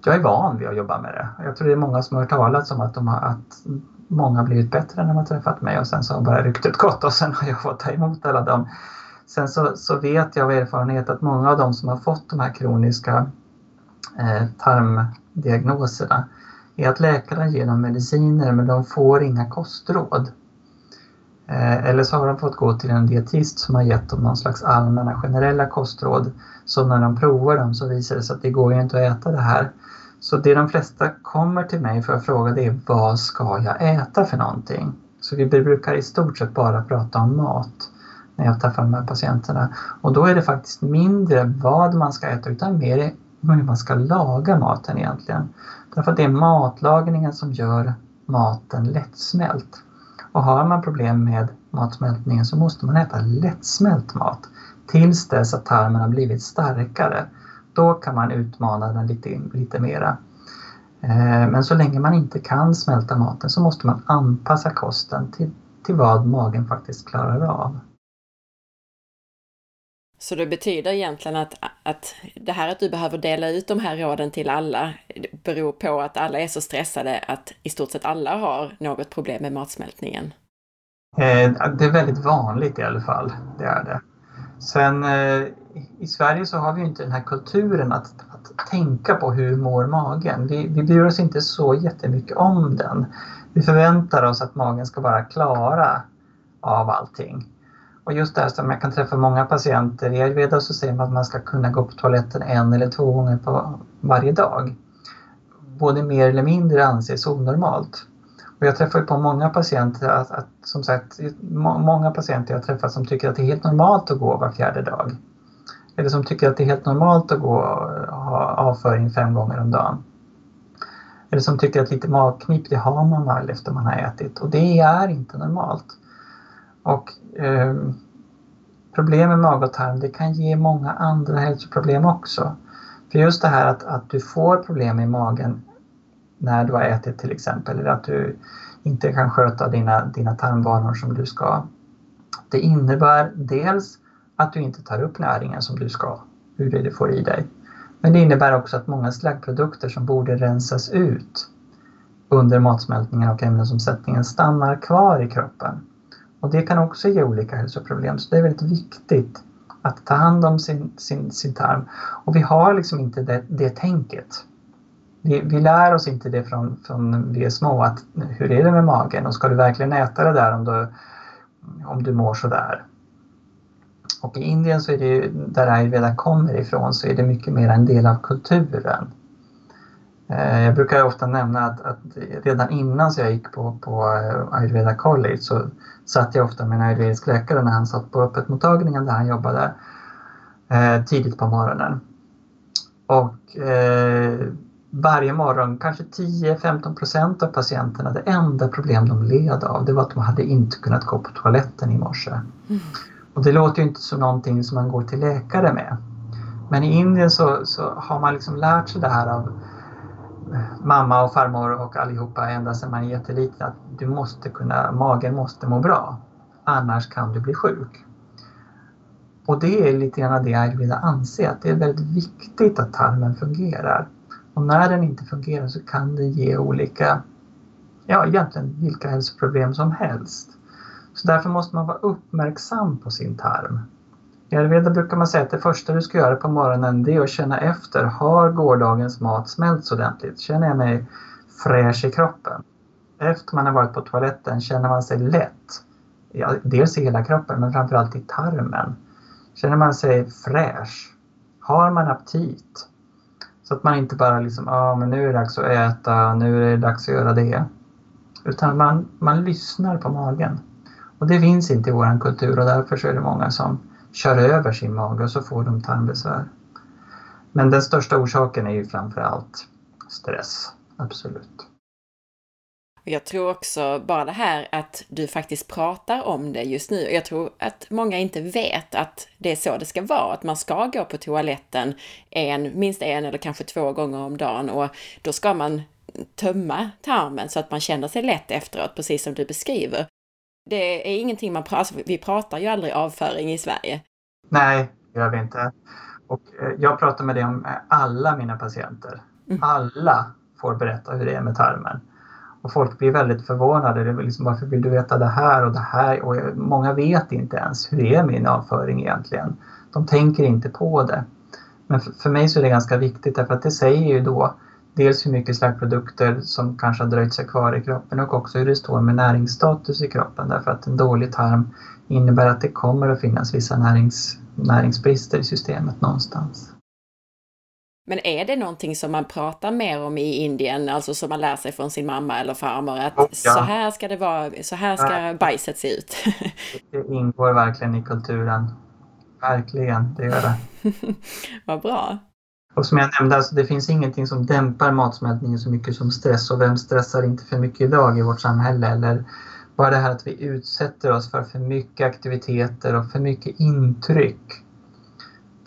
jag är van vid att jobba med det. Jag tror det är många som har hört talas om att, de har, att många blivit bättre när de har träffat mig och sen så har bara ryktet gått och sen har jag fått ta emot alla dem. Sen så, så vet jag av erfarenhet att många av dem som har fått de här kroniska eh, tarmdiagnoserna är att läkarna ger dem mediciner men de får inga kostråd. Eh, eller så har de fått gå till en dietist som har gett dem någon slags allmänna generella kostråd. Så när de provar dem så visar det sig att det går ju inte att äta det här. Så det de flesta kommer till mig för att fråga det är vad ska jag äta för någonting? Så vi brukar i stort sett bara prata om mat när jag träffar de här patienterna. Och då är det faktiskt mindre vad man ska äta utan mer hur man ska laga maten egentligen. Därför att det är matlagningen som gör maten lättsmält. Och har man problem med matsmältningen så måste man äta lättsmält mat tills dess att tarmen har blivit starkare. Då kan man utmana den lite, lite mera. Eh, men så länge man inte kan smälta maten så måste man anpassa kosten till, till vad magen faktiskt klarar av. Så det betyder egentligen att, att det här att du behöver dela ut de här råden till alla beror på att alla är så stressade att i stort sett alla har något problem med matsmältningen? Eh, det är väldigt vanligt i alla fall, det är det. Sen eh, i Sverige så har vi inte den här kulturen att, att tänka på hur mår magen. Vi, vi bryr oss inte så jättemycket om den. Vi förväntar oss att magen ska vara klara av allting. Och just det här som jag kan träffa många patienter, i ayurveda så säger man att man ska kunna gå på toaletten en eller två gånger på varje dag. Både mer eller mindre anses onormalt. Och jag träffar ju på många patienter, att, att, som sagt, många patienter jag träffat som tycker att det är helt normalt att gå var fjärde dag. Eller som tycker att det är helt normalt att gå och ha avföring fem gånger om dagen. Eller som tycker att lite magknip, det har man väl efter man har ätit. Och det är inte normalt. Och eh, problem med mag och tarm det kan ge många andra hälsoproblem också. För just det här att, att du får problem i magen när du har ätit till exempel, eller att du inte kan sköta dina, dina tarmvanor som du ska. Det innebär dels att du inte tar upp näringen som du ska, hur det du får i dig. Men det innebär också att många slaggprodukter som borde rensas ut under matsmältningen och ämnesomsättningen stannar kvar i kroppen. Och det kan också ge olika hälsoproblem så det är väldigt viktigt att ta hand om sin, sin, sin tarm. Och vi har liksom inte det, det tänket. Vi, vi lär oss inte det från, från vi är små att hur är det med magen och ska du verkligen äta det där om du, om du mår sådär? Och i Indien så är det där ayurveda kommer ifrån så är det mycket mer en del av kulturen. Eh, jag brukar ofta nämna att, att redan innan jag gick på, på eh, ayurveda college så satt jag ofta med en ayurvedisk läkare när han satt på öppetmottagningen där han jobbade eh, tidigt på morgonen. Och eh, varje morgon, kanske 10-15 procent av patienterna, det enda problem de led av det var att de hade inte kunnat gå på toaletten i morse. Mm. Och det låter ju inte som någonting som man går till läkare med. Men i Indien så, så har man liksom lärt sig det här av mamma och farmor och allihopa ända sedan man är jätteliten att du måste kunna, magen måste må bra. Annars kan du bli sjuk. Och det är lite grann det ayurveda anser, att det är väldigt viktigt att tarmen fungerar. Och när den inte fungerar så kan det ge olika, ja egentligen vilka hälsoproblem som helst. Så därför måste man vara uppmärksam på sin tarm. I ayurveda brukar man säga att det första du ska göra på morgonen det är att känna efter. Har gårdagens mat smälts ordentligt? Känner jag mig fräsch i kroppen? Efter man har varit på toaletten känner man sig lätt. Ja, dels i hela kroppen men framförallt i tarmen. Känner man sig fräsch? Har man aptit? Så att man inte bara liksom, ja ah, men nu är det dags att äta, nu är det dags att göra det. Utan man, man lyssnar på magen. Och det finns inte i vår kultur och därför så är det många som kör över sin mage och så får de tarmbesvär. Men den största orsaken är ju framförallt stress, absolut. Jag tror också bara det här att du faktiskt pratar om det just nu. Jag tror att många inte vet att det är så det ska vara, att man ska gå på toaletten en, minst en eller kanske två gånger om dagen och då ska man tömma tarmen så att man känner sig lätt efteråt, precis som du beskriver. Det är ingenting man pratar, alltså, vi pratar ju aldrig avföring i Sverige. Nej, det gör vi inte. Och eh, jag pratar med det om alla mina patienter. Mm. Alla får berätta hur det är med tarmen. Och folk blir väldigt förvånade. Det är liksom, varför vill du veta det här och det här? Och många vet inte ens hur det är min avföring egentligen. De tänker inte på det. Men för, för mig så är det ganska viktigt därför att det säger ju då dels hur mycket slaggprodukter som kanske har dröjt sig kvar i kroppen och också hur det står med näringsstatus i kroppen därför att en dålig tarm innebär att det kommer att finnas vissa närings, näringsbrister i systemet någonstans. Men är det någonting som man pratar mer om i Indien, alltså som man lär sig från sin mamma eller farmor, att oh, ja. så här ska det vara, så här ska bajset se ut? det ingår verkligen i kulturen. Verkligen, det gör det. Vad bra. Och som jag nämnde, alltså, det finns ingenting som dämpar matsmältningen så mycket som stress. Och vem stressar inte för mycket idag i vårt samhälle? Eller bara det här att vi utsätter oss för för mycket aktiviteter och för mycket intryck.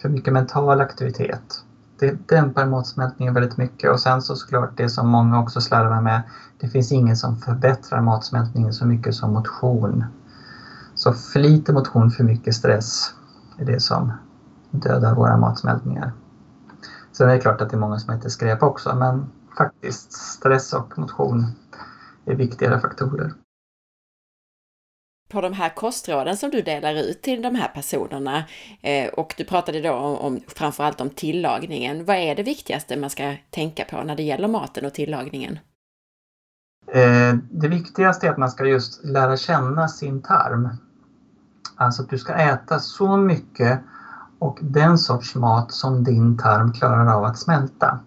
För mycket mental aktivitet det dämpar matsmältningen väldigt mycket och sen så såklart det som många också slarvar med. Det finns ingen som förbättrar matsmältningen så mycket som motion. Så för lite motion, för mycket stress är det som dödar våra matsmältningar. Sen är det klart att det är många som äter skräp också men faktiskt stress och motion är viktigare faktorer på de här kostråden som du delar ut till de här personerna eh, och du pratade då om, om framförallt om tillagningen. Vad är det viktigaste man ska tänka på när det gäller maten och tillagningen? Eh, det viktigaste är att man ska just lära känna sin tarm. Alltså att du ska äta så mycket och den sorts mat som din tarm klarar av att smälta.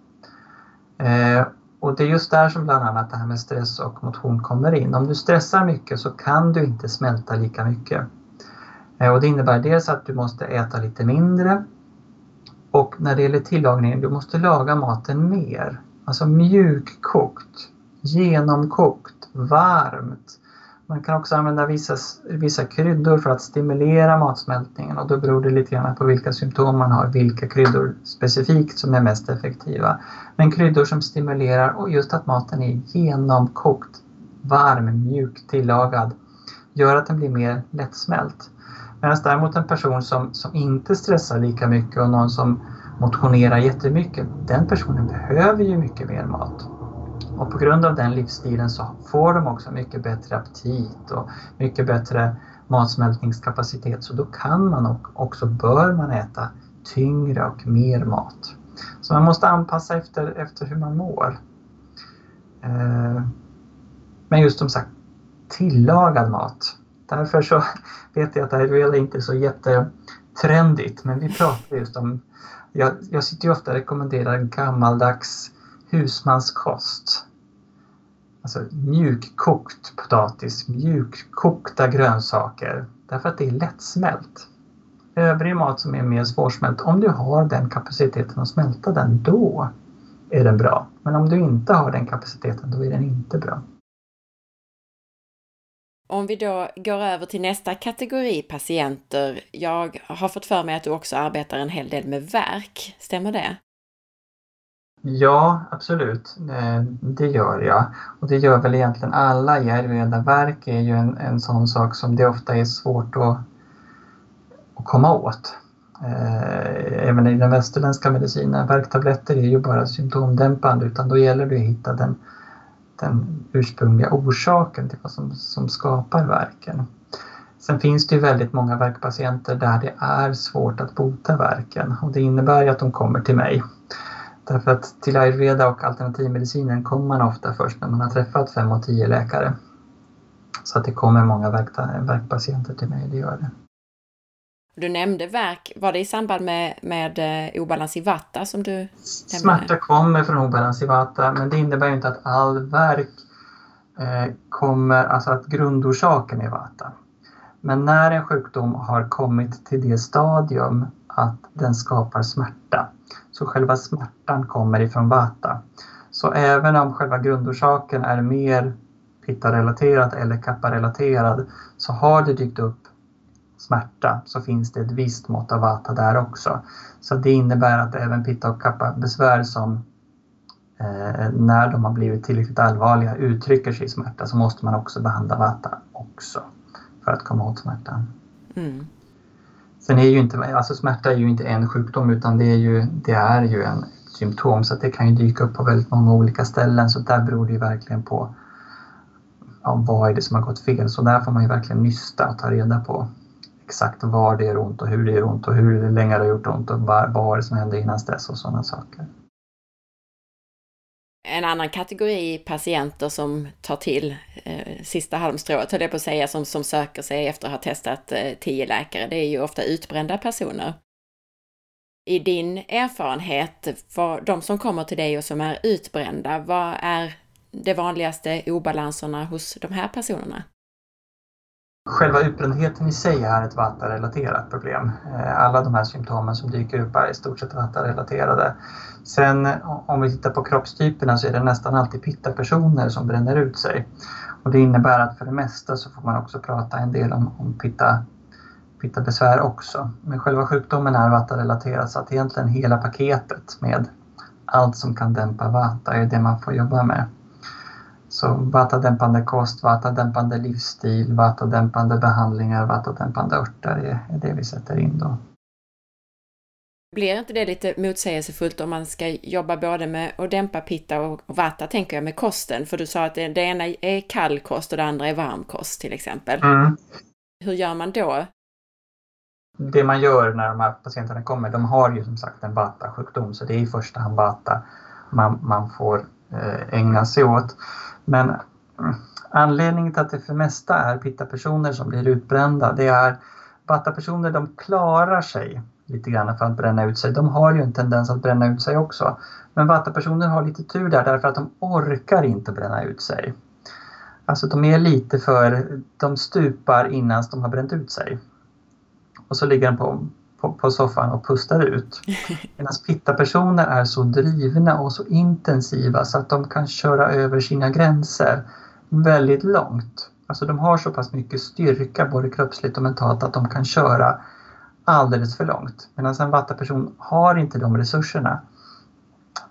Eh, och det är just där som bland annat det här med stress och motion kommer in. Om du stressar mycket så kan du inte smälta lika mycket. Eh, och det innebär dels att du måste äta lite mindre och när det gäller tillagningen, du måste laga maten mer. Alltså mjukkokt, genomkokt, varmt. Man kan också använda vissa, vissa kryddor för att stimulera matsmältningen och då beror det lite grann på vilka symptom man har, vilka kryddor specifikt som är mest effektiva. Men kryddor som stimulerar och just att maten är genomkokt, varm, mjuk, tillagad gör att den blir mer lättsmält. Medan däremot en person som, som inte stressar lika mycket och någon som motionerar jättemycket, den personen behöver ju mycket mer mat. Och på grund av den livsstilen så får de också mycket bättre aptit och mycket bättre matsmältningskapacitet. Så då kan man och också bör man äta tyngre och mer mat. Så man måste anpassa efter, efter hur man mår. Eh, men just som sagt, tillagad mat. Därför så vet jag att det här är inte så jättetrendigt, men vi pratar just om... Jag, jag sitter ju ofta och rekommenderar gammaldags husmanskost. Alltså mjukkokt potatis, mjukkokta grönsaker. Därför att det är lättsmält. Övrig mat som är mer svårsmält, om du har den kapaciteten att smälta den, då är den bra. Men om du inte har den kapaciteten, då är den inte bra. Om vi då går över till nästa kategori patienter. Jag har fått för mig att du också arbetar en hel del med verk. Stämmer det? Ja, absolut. Eh, det gör jag. Och det gör väl egentligen alla i verk är ju en, en sån sak som det ofta är svårt att, att komma åt. Eh, även i den västerländska medicinen. Värktabletter är ju bara symptomdämpande utan då gäller det att hitta den, den ursprungliga orsaken till vad som, som skapar verken. Sen finns det ju väldigt många värkpatienter där det är svårt att bota verken och det innebär ju att de kommer till mig Därför att till ayurveda och alternativmedicinen kommer man ofta först när man har träffat fem och tio läkare. Så att det kommer många värkpatienter till mig, det gör det. Du nämnde verk. Var det i samband med, med eh, obalans i vatta som du nämnde? Smärta kommer från obalans i vatta men det innebär inte att all verk eh, kommer, alltså att grundorsaken är vatta. Men när en sjukdom har kommit till det stadium att den skapar smärta, så själva smärtan kommer ifrån vata. Så även om själva grundorsaken är mer pitta-relaterad eller kappa-relaterad så har det dykt upp smärta så finns det ett visst mått av vata där också. Så det innebär att även pitta och kappa besvär som eh, när de har blivit tillräckligt allvarliga uttrycker sig i smärta så måste man också behandla vata också för att komma åt smärtan. Mm. Sen är ju inte, alltså smärta är ju inte en sjukdom utan det är ju, det är ju en symptom så det kan ju dyka upp på väldigt många olika ställen så där beror det ju verkligen på ja, vad är det som har gått fel. Så där får man ju verkligen nysta och ta reda på exakt var det gör ont och hur det gör ont och hur länge det har gjort ont och vad är det som hände innan dess och sådana saker. En annan kategori patienter som tar till eh, sista halmstrået, höll jag på att säga, som, som söker sig efter att ha testat eh, tio läkare, det är ju ofta utbrända personer. I din erfarenhet, för de som kommer till dig och som är utbrända, vad är de vanligaste obalanserna hos de här personerna? Själva utbrändheten i sig är ett vattenrelaterat problem. Eh, alla de här symptomen som dyker upp är i stort sett vattenrelaterade. Sen om vi tittar på kroppstyperna så är det nästan alltid pitta-personer som bränner ut sig. Och det innebär att för det mesta så får man också prata en del om, om pitta, pitta-besvär också. Men själva sjukdomen är vattenrelaterad så att egentligen hela paketet med allt som kan dämpa vata är det man får jobba med. Så vatadämpande kost, vatadämpande livsstil, vatadämpande behandlingar, vatadämpande örter är, det vi sätter in då. Blir inte det lite motsägelsefullt om man ska jobba både med att dämpa pitta och vata, tänker jag, med kosten? För du sa att det, det ena är kall kost och det andra är varm kost till exempel. Mm. Hur gör man då? Det man gör när de här patienterna kommer, de har ju som sagt en vata-sjukdom så det är i första hand vata man, man får eh, ägna sig åt. Men mm, anledningen till att det för mesta är pitta-personer som blir utbrända, det är Vata-personer de klarar sig lite grann för att bränna ut sig. De har ju en tendens att bränna ut sig också. Men Vata-personer har lite tur där därför att de orkar inte bränna ut sig. Alltså de är lite för, de stupar innan de har bränt ut sig. Och så ligger de på, på, på soffan och pustar ut. Medan pitta-personer är så drivna och så intensiva så att de kan köra över sina gränser väldigt långt. Alltså de har så pass mycket styrka både kroppsligt och mentalt att de kan köra alldeles för långt. Medan en vattaperson har inte de resurserna.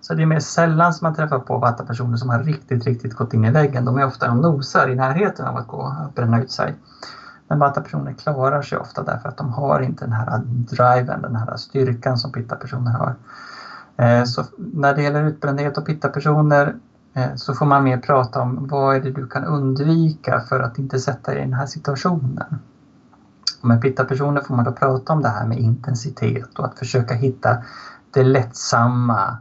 Så det är mer sällan som man träffar på vattapersoner som har riktigt, riktigt gått in i väggen. De är ofta och nosar i närheten av att gå och bränna ut sig. Men Vata-personer klarar sig ofta därför att de har inte den här driven, den här styrkan som Pitta-personer har. Eh, så när det gäller utbrändhet och Pitta-personer eh, så får man mer prata om vad är det du kan undvika för att inte sätta dig i den här situationen. Och med Pitta-personer får man då prata om det här med intensitet och att försöka hitta det lättsamma,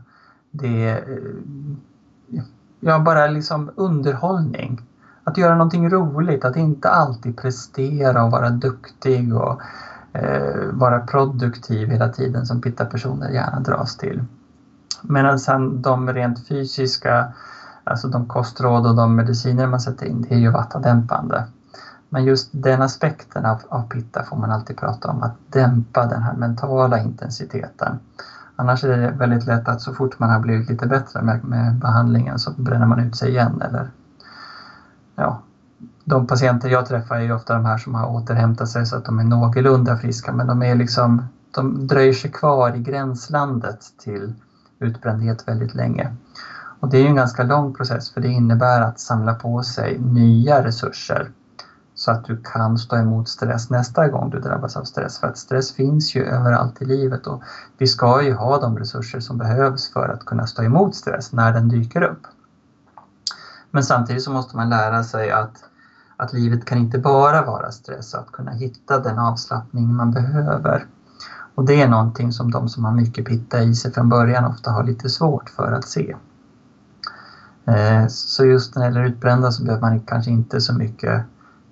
det eh, ja, bara liksom underhållning att göra någonting roligt, att inte alltid prestera och vara duktig och eh, vara produktiv hela tiden som pitta-personer gärna dras till. Medan sen de rent fysiska, alltså de kostråd och de mediciner man sätter in, det är ju vattadämpande. Men just den aspekten av, av pitta får man alltid prata om, att dämpa den här mentala intensiteten. Annars är det väldigt lätt att så fort man har blivit lite bättre med, med behandlingen så bränner man ut sig igen eller ja, de patienter jag träffar är ju ofta de här som har återhämtat sig så att de är någorlunda friska men de är liksom, de dröjer sig kvar i gränslandet till utbrändhet väldigt länge. Och det är ju en ganska lång process för det innebär att samla på sig nya resurser så att du kan stå emot stress nästa gång du drabbas av stress. För att stress finns ju överallt i livet och vi ska ju ha de resurser som behövs för att kunna stå emot stress när den dyker upp. Men samtidigt så måste man lära sig att, att livet kan inte bara vara stress, att kunna hitta den avslappning man behöver. Och det är någonting som de som har mycket pitta i sig från början ofta har lite svårt för att se. Eh, så just när det gäller utbrända så behöver man kanske inte så mycket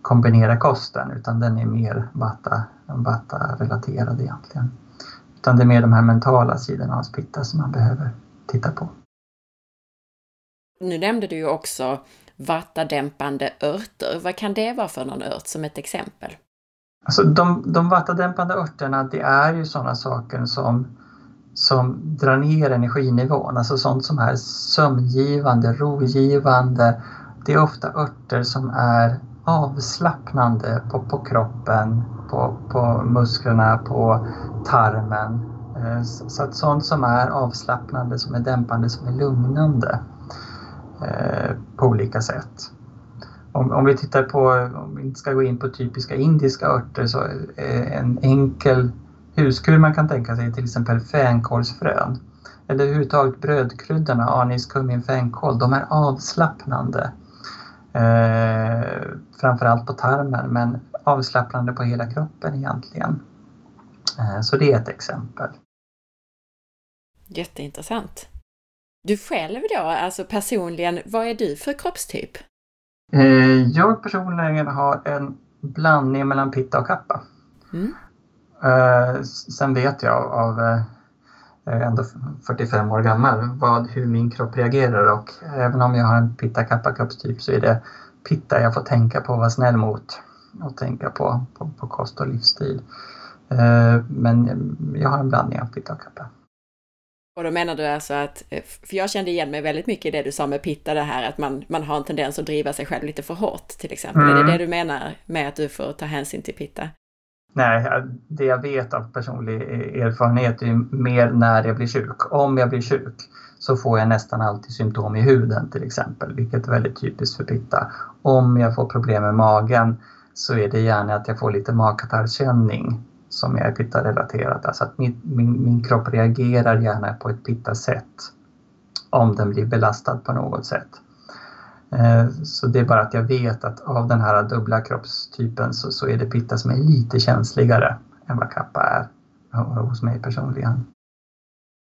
kombinera kosten utan den är mer vata-relaterade egentligen. Utan det är mer de här mentala sidorna av pitta som man behöver titta på. Nu nämnde du ju också vattadämpande örter. Vad kan det vara för någon ört som ett exempel? Alltså de, de vattadämpande örterna, det är ju sådana saker som, som drar ner energinivån, alltså sånt som är sömngivande, rogivande. Det är ofta örter som är avslappnande på, på kroppen, på, på musklerna, på tarmen. Eh, så att sånt som är avslappnande, som är dämpande, som är lugnande olika sätt. Om, om, vi tittar på, om vi inte ska gå in på typiska indiska örter, så en enkel huskur man kan tänka sig till exempel fänkålsfrön. Eller överhuvudtaget brödkryddorna, anis, kummin, fänkål, de är avslappnande. Eh, framförallt på tarmen men avslappnande på hela kroppen egentligen. Eh, så det är ett exempel. Jätteintressant. Du själv då, alltså personligen, vad är du för kroppstyp? Eh, jag personligen har en blandning mellan pitta och kappa. Mm. Eh, sen vet jag av jag är ändå 45 år gammal, vad, hur min kropp reagerar och även om jag har en pitta kappa kroppstyp så är det pitta jag får tänka på att vara snäll mot och tänka på, på, på kost och livsstil. Men jag har en blandning av pitta och kappa. Och då menar du alltså att, eh, för jag kände igen mig väldigt mycket i det du sa med pitta, det här att man, man har en tendens att driva sig själv lite för hårt till exempel. Mm. Är det mm. det du menar med att du får ta hänsyn till pitta? Nej, det jag vet av personlig erfarenhet är mer när jag blir sjuk. Om jag blir sjuk så får jag nästan alltid symptom i huden till exempel, vilket är väldigt typiskt för pitta. Om jag får problem med magen så är det gärna att jag får lite magkatarrkänning som är pitta-relaterat. Alltså att min, min, min kropp reagerar gärna på ett pitta-sätt om den blir belastad på något sätt. Eh, så det är bara att jag vet att av den här dubbla kroppstypen så, så är det pitta som är lite känsligare än vad kappa är hos mig personligen.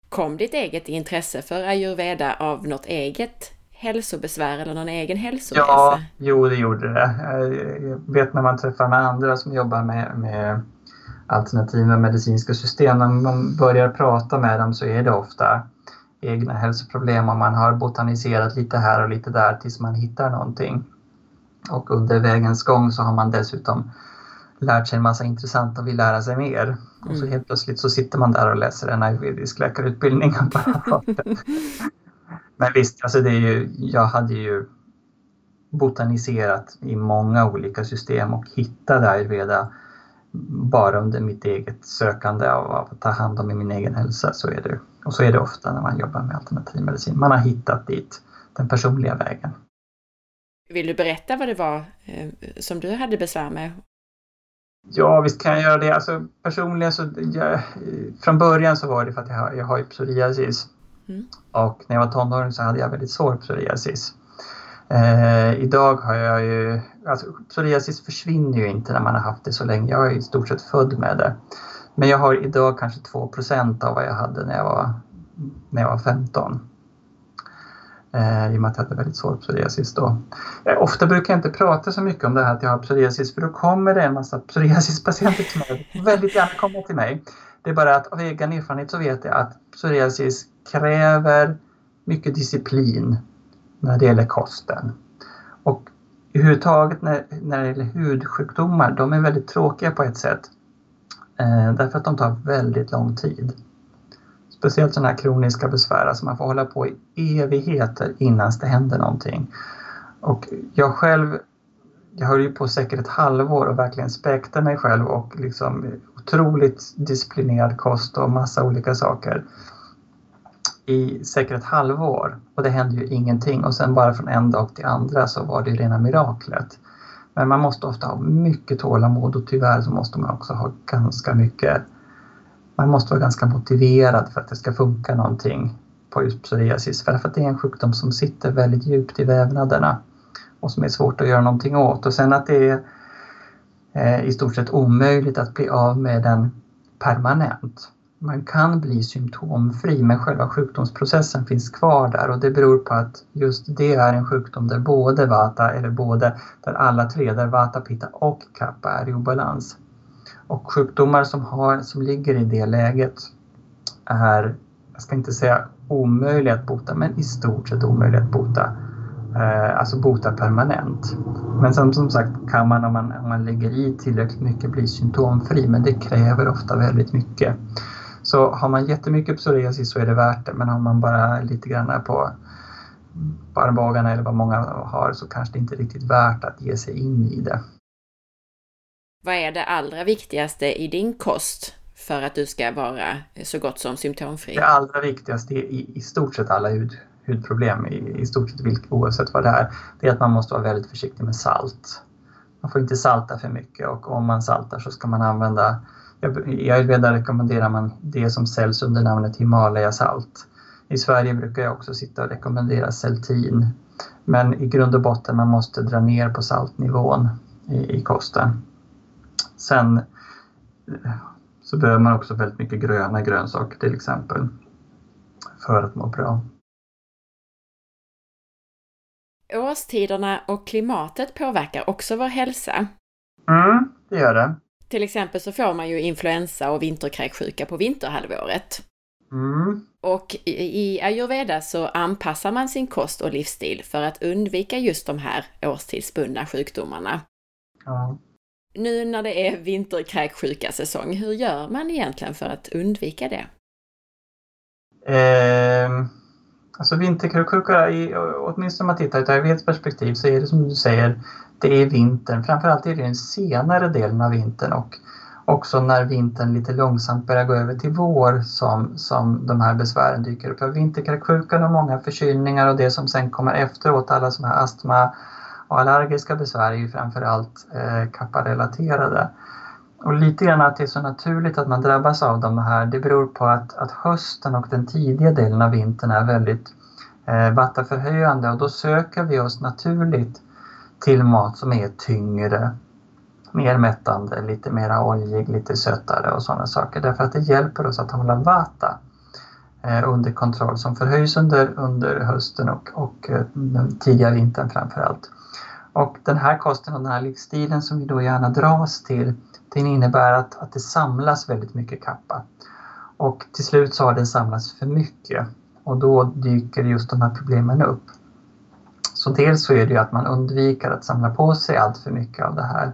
Kom ditt eget intresse för ayurveda av något eget hälsobesvär eller någon egen hälsoresa? Ja, jo det gjorde det. Jag vet när man träffar med andra som jobbar med, med alternativa medicinska system. När man börjar prata med dem så är det ofta egna hälsoproblem och man har botaniserat lite här och lite där tills man hittar någonting. Och under vägens gång så har man dessutom lärt sig en massa intressant och vill lära sig mer. Mm. Och så mm. helt plötsligt så sitter man där och läser en ayurvedisk läkarutbildning. Men visst, alltså det är ju, jag hade ju botaniserat i många olika system och hittade ayurveda bara under mitt eget sökande av att ta hand om min egen hälsa. Så är det. Och så är det ofta när man jobbar med alternativmedicin. Man har hittat dit, den personliga vägen. Vill du berätta vad det var eh, som du hade besvär med? Ja, visst kan jag göra det. Alltså, personligen så, jag, från början så var det för att jag har, jag har psoriasis. Mm. Och när jag var tonåring så hade jag väldigt svår psoriasis. Eh, idag har jag ju, alltså psoriasis försvinner ju inte när man har haft det så länge. Jag är i stort sett född med det. Men jag har idag kanske 2% av vad jag hade när jag var, när jag var 15. Eh, I och med att jag hade väldigt svår psoriasis då. Eh, ofta brukar jag inte prata så mycket om det här att jag har psoriasis för då kommer det en massa psoriasispatienter till mig. Väldigt gärna komma till mig. Det är bara att av egen erfarenhet så vet jag att psoriasis kräver mycket disciplin när det gäller kosten. Och överhuvudtaget när, när det gäller hudsjukdomar, de är väldigt tråkiga på ett sätt. Eh, därför att de tar väldigt lång tid. Speciellt sådana här kroniska besvär, alltså man får hålla på i evigheter innan det händer någonting. Och jag själv, jag höll ju på säkert ett halvår och verkligen späkte mig själv och liksom otroligt disciplinerad kost och massa olika saker i säkert ett halvår och det hände ju ingenting och sen bara från en dag till andra så var det rena miraklet. Men man måste ofta ha mycket tålamod och tyvärr så måste man också ha ganska mycket man måste vara ganska motiverad för att det ska funka någonting på just psoriasis. För att det är en sjukdom som sitter väldigt djupt i vävnaderna och som är svårt att göra någonting åt. Och sen att det är eh, i stort sett omöjligt att bli av med den permanent man kan bli symptomfri men själva sjukdomsprocessen finns kvar där och det beror på att just det är en sjukdom där både vata, eller både, där alla tre, där vata, pitta och kappa är i obalans. Och sjukdomar som, har, som ligger i det läget är, jag ska inte säga omöjliga att bota, men i stort sett omöjliga att bota. Eh, alltså bota permanent. Men som, som sagt kan man om, man om man lägger i tillräckligt mycket bli symptomfri, men det kräver ofta väldigt mycket. Så har man jättemycket psoriasis så är det värt det, men har man bara lite grann på armbågarna eller vad många har så kanske det inte är riktigt värt att ge sig in i det. Vad är det allra viktigaste i din kost för att du ska vara så gott som symptomfri? Det allra viktigaste i, i stort sett alla hud, hudproblem, i, i stort sett vilk, oavsett vad det är, det är att man måste vara väldigt försiktig med salt. Man får inte salta för mycket och om man saltar så ska man använda i ayurveda rekommenderar man det som säljs under namnet Himalaya-salt. I Sverige brukar jag också sitta och rekommendera Celtin. Men i grund och botten man måste dra ner på saltnivån i, i kosten. Sen så behöver man också väldigt mycket gröna grönsaker till exempel för att må bra. Årstiderna och klimatet påverkar också vår hälsa. Mm, det gör det. Till exempel så får man ju influensa och vinterkräksjuka på vinterhalvåret. Mm. Och i ayurveda så anpassar man sin kost och livsstil för att undvika just de här årstidsbundna sjukdomarna. Ja. Nu när det är vinterkräksjuka-säsong, hur gör man egentligen för att undvika det? Eh, alltså vinterkräksjuka, åtminstone om man tittar ur ett ayurvediskt perspektiv så är det som du säger, det är vintern. Framförallt är det den senare delen av vintern och också när vintern lite långsamt börjar gå över till vår som, som de här besvären dyker upp. Vinterkräksjukan och många förkylningar och det som sen kommer efteråt, alla sådana här astma och allergiska besvär är ju framförallt eh, kapparelaterade. Och lite grann att det är så naturligt att man drabbas av de här, det beror på att, att hösten och den tidiga delen av vintern är väldigt eh, vattenförhöjande och då söker vi oss naturligt till mat som är tyngre mer mättande, lite mer oljig, lite sötare och sådana saker. Därför att det hjälper oss att hålla vata eh, under kontroll som förhöjs under, under hösten och, och eh, den tidiga vintern framförallt. Och den här kosten och den här livsstilen som vi då gärna dras till, den innebär att, att det samlas väldigt mycket kappa. Och till slut så har den samlats för mycket och då dyker just de här problemen upp. Så dels så är det ju att man undviker att samla på sig allt för mycket av det här.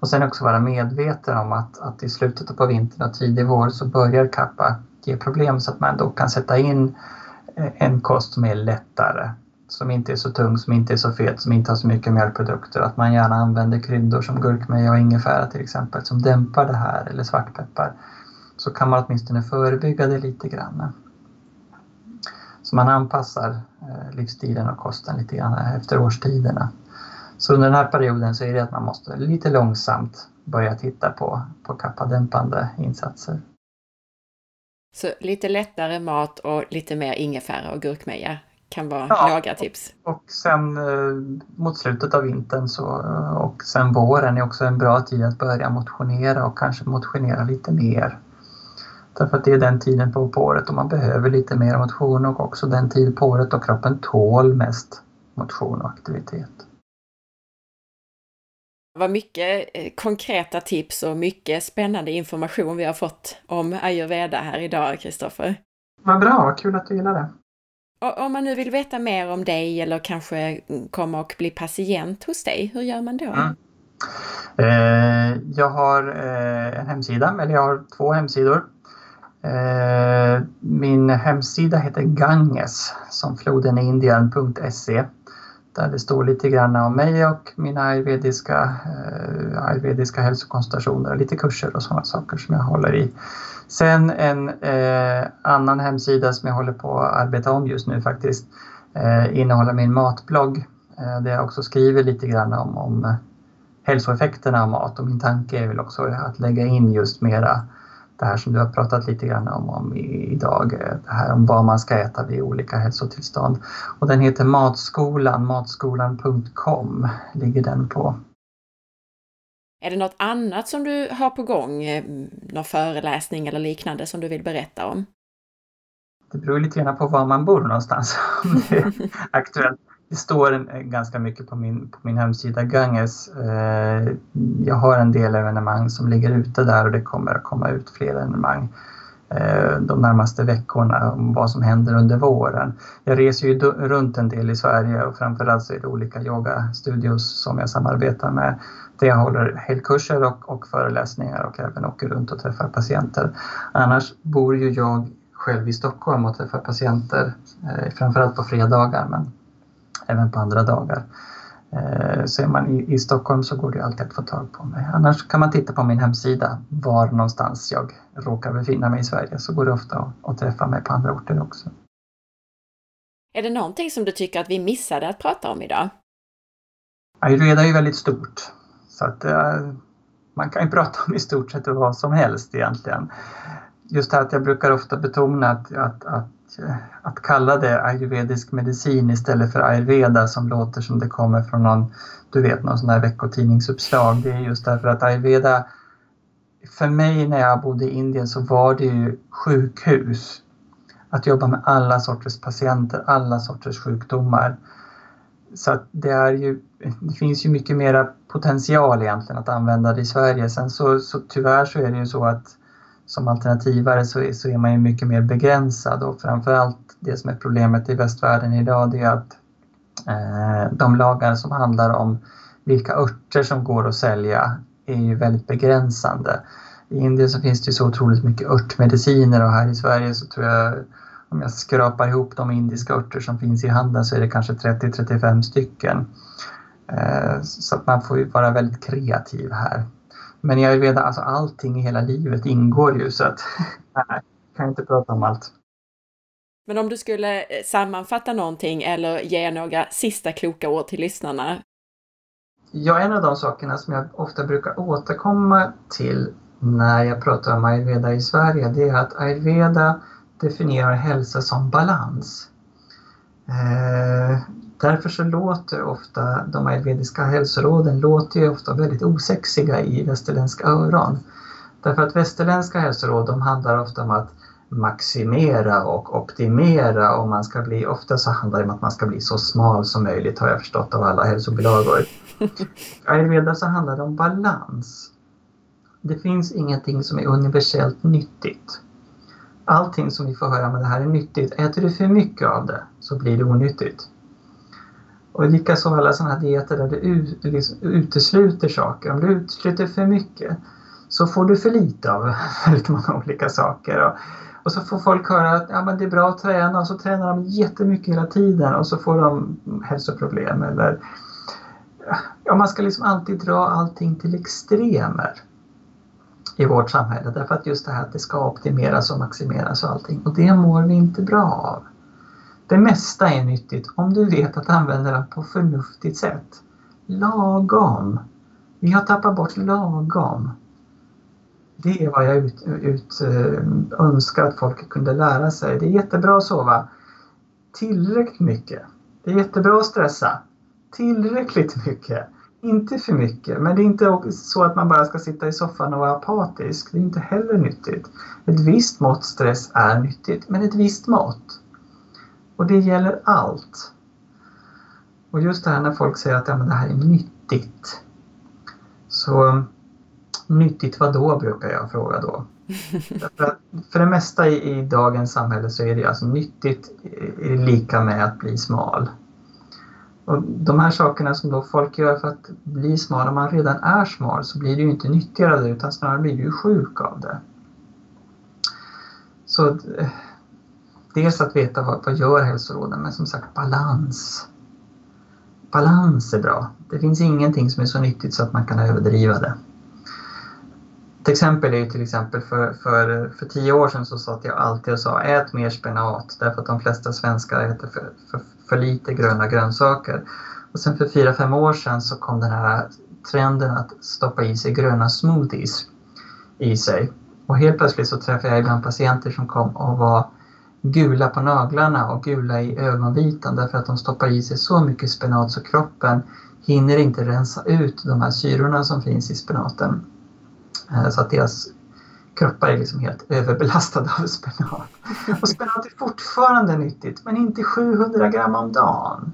Och sen också vara medveten om att, att i slutet på vintern och tidig vår så börjar kappa ge problem så att man då kan sätta in eh, en kost som är lättare, som inte är så tung, som inte är så fet, som inte har så mycket mjölkprodukter. Att man gärna använder kryddor som gurkmeja och ingefära till exempel som dämpar det här, eller svartpeppar. Så kan man åtminstone förebygga det lite grann. Så man anpassar livsstilen och kosten lite grann efter årstiderna. Så under den här perioden så är det att man måste lite långsamt börja titta på, på kappadämpande insatser. Så lite lättare mat och lite mer ingefära och gurkmeja kan vara ja, laga tips. Och, och sen eh, mot slutet av vintern så, och sen våren är också en bra tid att börja motionera och kanske motionera lite mer. Därför att det är den tiden på, på året då man behöver lite mer motion och också den tid på året då kroppen tål mest motion och aktivitet. Vad mycket eh, konkreta tips och mycket spännande information vi har fått om ayurveda här idag, Kristoffer. Vad bra, kul att du gillar det. Och om man nu vill veta mer om dig eller kanske komma och bli patient hos dig, hur gör man då? Mm. Eh, jag har eh, en hemsida, eller jag har två hemsidor. Eh, min hemsida heter Ganges, som floden i Indien.se där det står lite grann om mig och mina ayurvediska, eh, ayurvediska hälsokonsultationer och lite kurser och sådana saker som jag håller i. Sen en eh, annan hemsida som jag håller på att arbeta om just nu faktiskt eh, innehåller min matblogg eh, där jag också skriver lite grann om, om hälsoeffekterna av mat och min tanke är väl också att lägga in just mera det här som du har pratat lite grann om, om idag, det här om vad man ska äta vid olika hälsotillstånd. Och den heter Matskolan, matskolan.com ligger den på. Är det något annat som du har på gång, någon föreläsning eller liknande som du vill berätta om? Det beror lite grann på var man bor någonstans, om det är aktuellt. Det står eh, ganska mycket på min, på min hemsida Ganges. Eh, jag har en del evenemang som ligger ute där och det kommer att komma ut fler evenemang eh, de närmaste veckorna om vad som händer under våren. Jag reser ju runt en del i Sverige och framförallt så är det olika yogastudios som jag samarbetar med där jag håller helgkurser och, och föreläsningar och även åker runt och träffar patienter. Annars bor ju jag själv i Stockholm och träffar patienter, eh, framförallt på fredagar men även på andra dagar. Eh, så är man i, i Stockholm så går det alltid att få tag på mig. Annars kan man titta på min hemsida var någonstans jag råkar befinna mig i Sverige så går det ofta att, att träffa mig på andra orter också. Är det någonting som du tycker att vi missade att prata om idag? Ayurveda är ju väldigt stort så att uh, man kan ju prata om i stort sett vad som helst egentligen. Just det här att jag brukar ofta betona att, att, att att kalla det ayurvedisk medicin istället för ayurveda som låter som det kommer från någon, du vet, någon sån här veckotidningsuppslag. Det är just därför att ayurveda, för mig när jag bodde i Indien så var det ju sjukhus. Att jobba med alla sorters patienter, alla sorters sjukdomar. Så att det är ju, det finns ju mycket mera potential egentligen att använda det i Sverige. Sen så, så tyvärr så är det ju så att som alternativare så är, så är man ju mycket mer begränsad och framförallt det som är problemet i västvärlden idag det är att eh, de lagar som handlar om vilka örter som går att sälja är ju väldigt begränsande. I Indien så finns det ju så otroligt mycket örtmediciner och här i Sverige så tror jag om jag skrapar ihop de indiska örter som finns i handeln så är det kanske 30-35 stycken. Eh, så att man får ju vara väldigt kreativ här. Men i ayurveda, alltså allting i hela livet ingår ju så att nej, kan inte prata om allt. Men om du skulle eh, sammanfatta någonting eller ge några sista kloka ord till lyssnarna? Ja, en av de sakerna som jag ofta brukar återkomma till när jag pratar om ayurveda i Sverige, det är att ayurveda definierar hälsa som balans. Därför så låter ofta de ayurvediska hälsoråden låter ju ofta väldigt osexiga i västerländska öron. Därför att västerländska hälsoråd de handlar ofta om att maximera och optimera och man ska bli, ofta så handlar det om att man ska bli så smal som möjligt har jag förstått av alla hälsobilagor. Ayurveda så handlar det om balans. Det finns ingenting som är universellt nyttigt. Allting som vi får höra, men det här är nyttigt, äter du för mycket av det så blir det onyttigt. Och likaså alla sådana här dieter där du liksom utesluter saker. Om du utesluter för mycket så får du för lite av väldigt många olika saker. Och, och så får folk höra att ja, men det är bra att träna och så tränar de jättemycket hela tiden och så får de hälsoproblem. Eller, ja, man ska liksom alltid dra allting till extremer i vårt samhälle därför att just det här att det ska optimeras och maximeras och allting och det mår vi inte bra av. Det mesta är nyttigt om du vet att använda det på förnuftigt sätt. Lagom. Vi har tappat bort lagom. Det är vad jag ut, ut, eh, önskar att folk kunde lära sig. Det är jättebra att sova tillräckligt mycket. Det är jättebra att stressa tillräckligt mycket. Inte för mycket, men det är inte så att man bara ska sitta i soffan och vara apatisk. Det är inte heller nyttigt. Ett visst mått stress är nyttigt, men ett visst mått. Och det gäller allt. Och just det här när folk säger att ja, men det här är nyttigt. Så nyttigt vad då brukar jag fråga då. för, för det mesta i, i, dagens samhälle så är det alltså nyttigt är lika med att bli smal. Och de här sakerna som då folk gör för att bli smal, om man redan är smal så blir det ju inte nyttigare utan snarare blir du sjuk av det. Så dels att veta vad, vad gör hälsoråden, men som sagt balans. Balans är bra. Det finns ingenting som är så nyttigt så att man kan överdriva det. Ett exempel är ju till exempel för, för, för tio år sedan så satt jag alltid och sa ät mer spenat därför att de flesta svenskar äter för, för, för lite gröna grönsaker. Och sen för fyra, fem år sedan så kom den här trenden att stoppa i sig gröna smoothies i sig. Och helt plötsligt så träffade jag ibland patienter som kom och var gula på naglarna och gula i ögonvitan därför att de stoppar i sig så mycket spenat så kroppen hinner inte rensa ut de här syrorna som finns i spenaten. Eh, så att deras kroppar är liksom helt överbelastade av spenat. Och spenat är fortfarande nyttigt men inte 700 gram om dagen.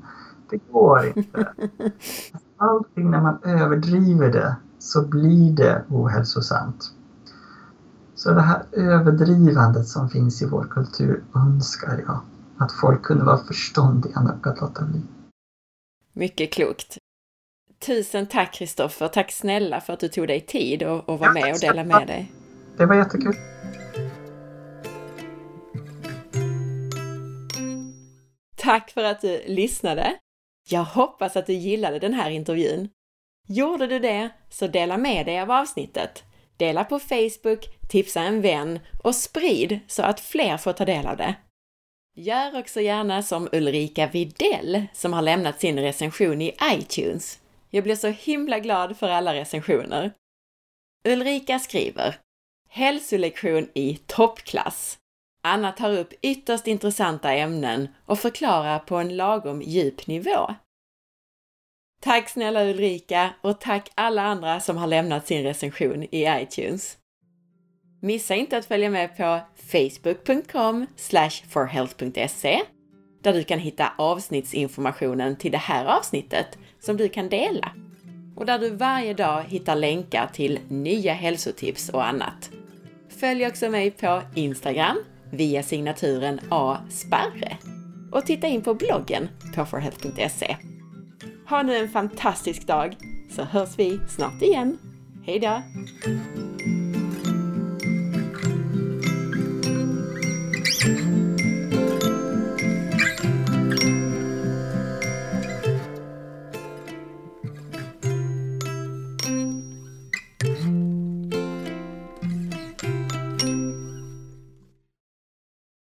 Det går inte. Allting när man överdriver det så blir det ohälsosamt. Så det här överdrivandet som finns i vår kultur önskar jag att folk kunde vara förståndiga nog att låta bli. Mycket klokt. Tusen tack Kristoffer, tack snälla för att du tog dig tid och, och var med och delade med dig. Det var jättekul. Tack för att du lyssnade! Jag hoppas att du gillade den här intervjun. Gjorde du det, så dela med dig av avsnittet. Dela på Facebook, tipsa en vän och sprid så att fler får ta del av det. Gör också gärna som Ulrika Videll som har lämnat sin recension i iTunes. Jag blir så himla glad för alla recensioner. Ulrika skriver Hälsolektion i toppklass. Anna tar upp ytterst intressanta ämnen och förklarar på en lagom djup nivå. Tack snälla Ulrika och tack alla andra som har lämnat sin recension i iTunes. Missa inte att följa med på facebook.com forhealth.se där du kan hitta avsnittsinformationen till det här avsnittet som du kan dela och där du varje dag hittar länkar till nya hälsotips och annat. Följ också mig på Instagram via signaturen asparre och titta in på bloggen på forhealth.se. Ha nu en fantastisk dag så hörs vi snart igen. Hejdå!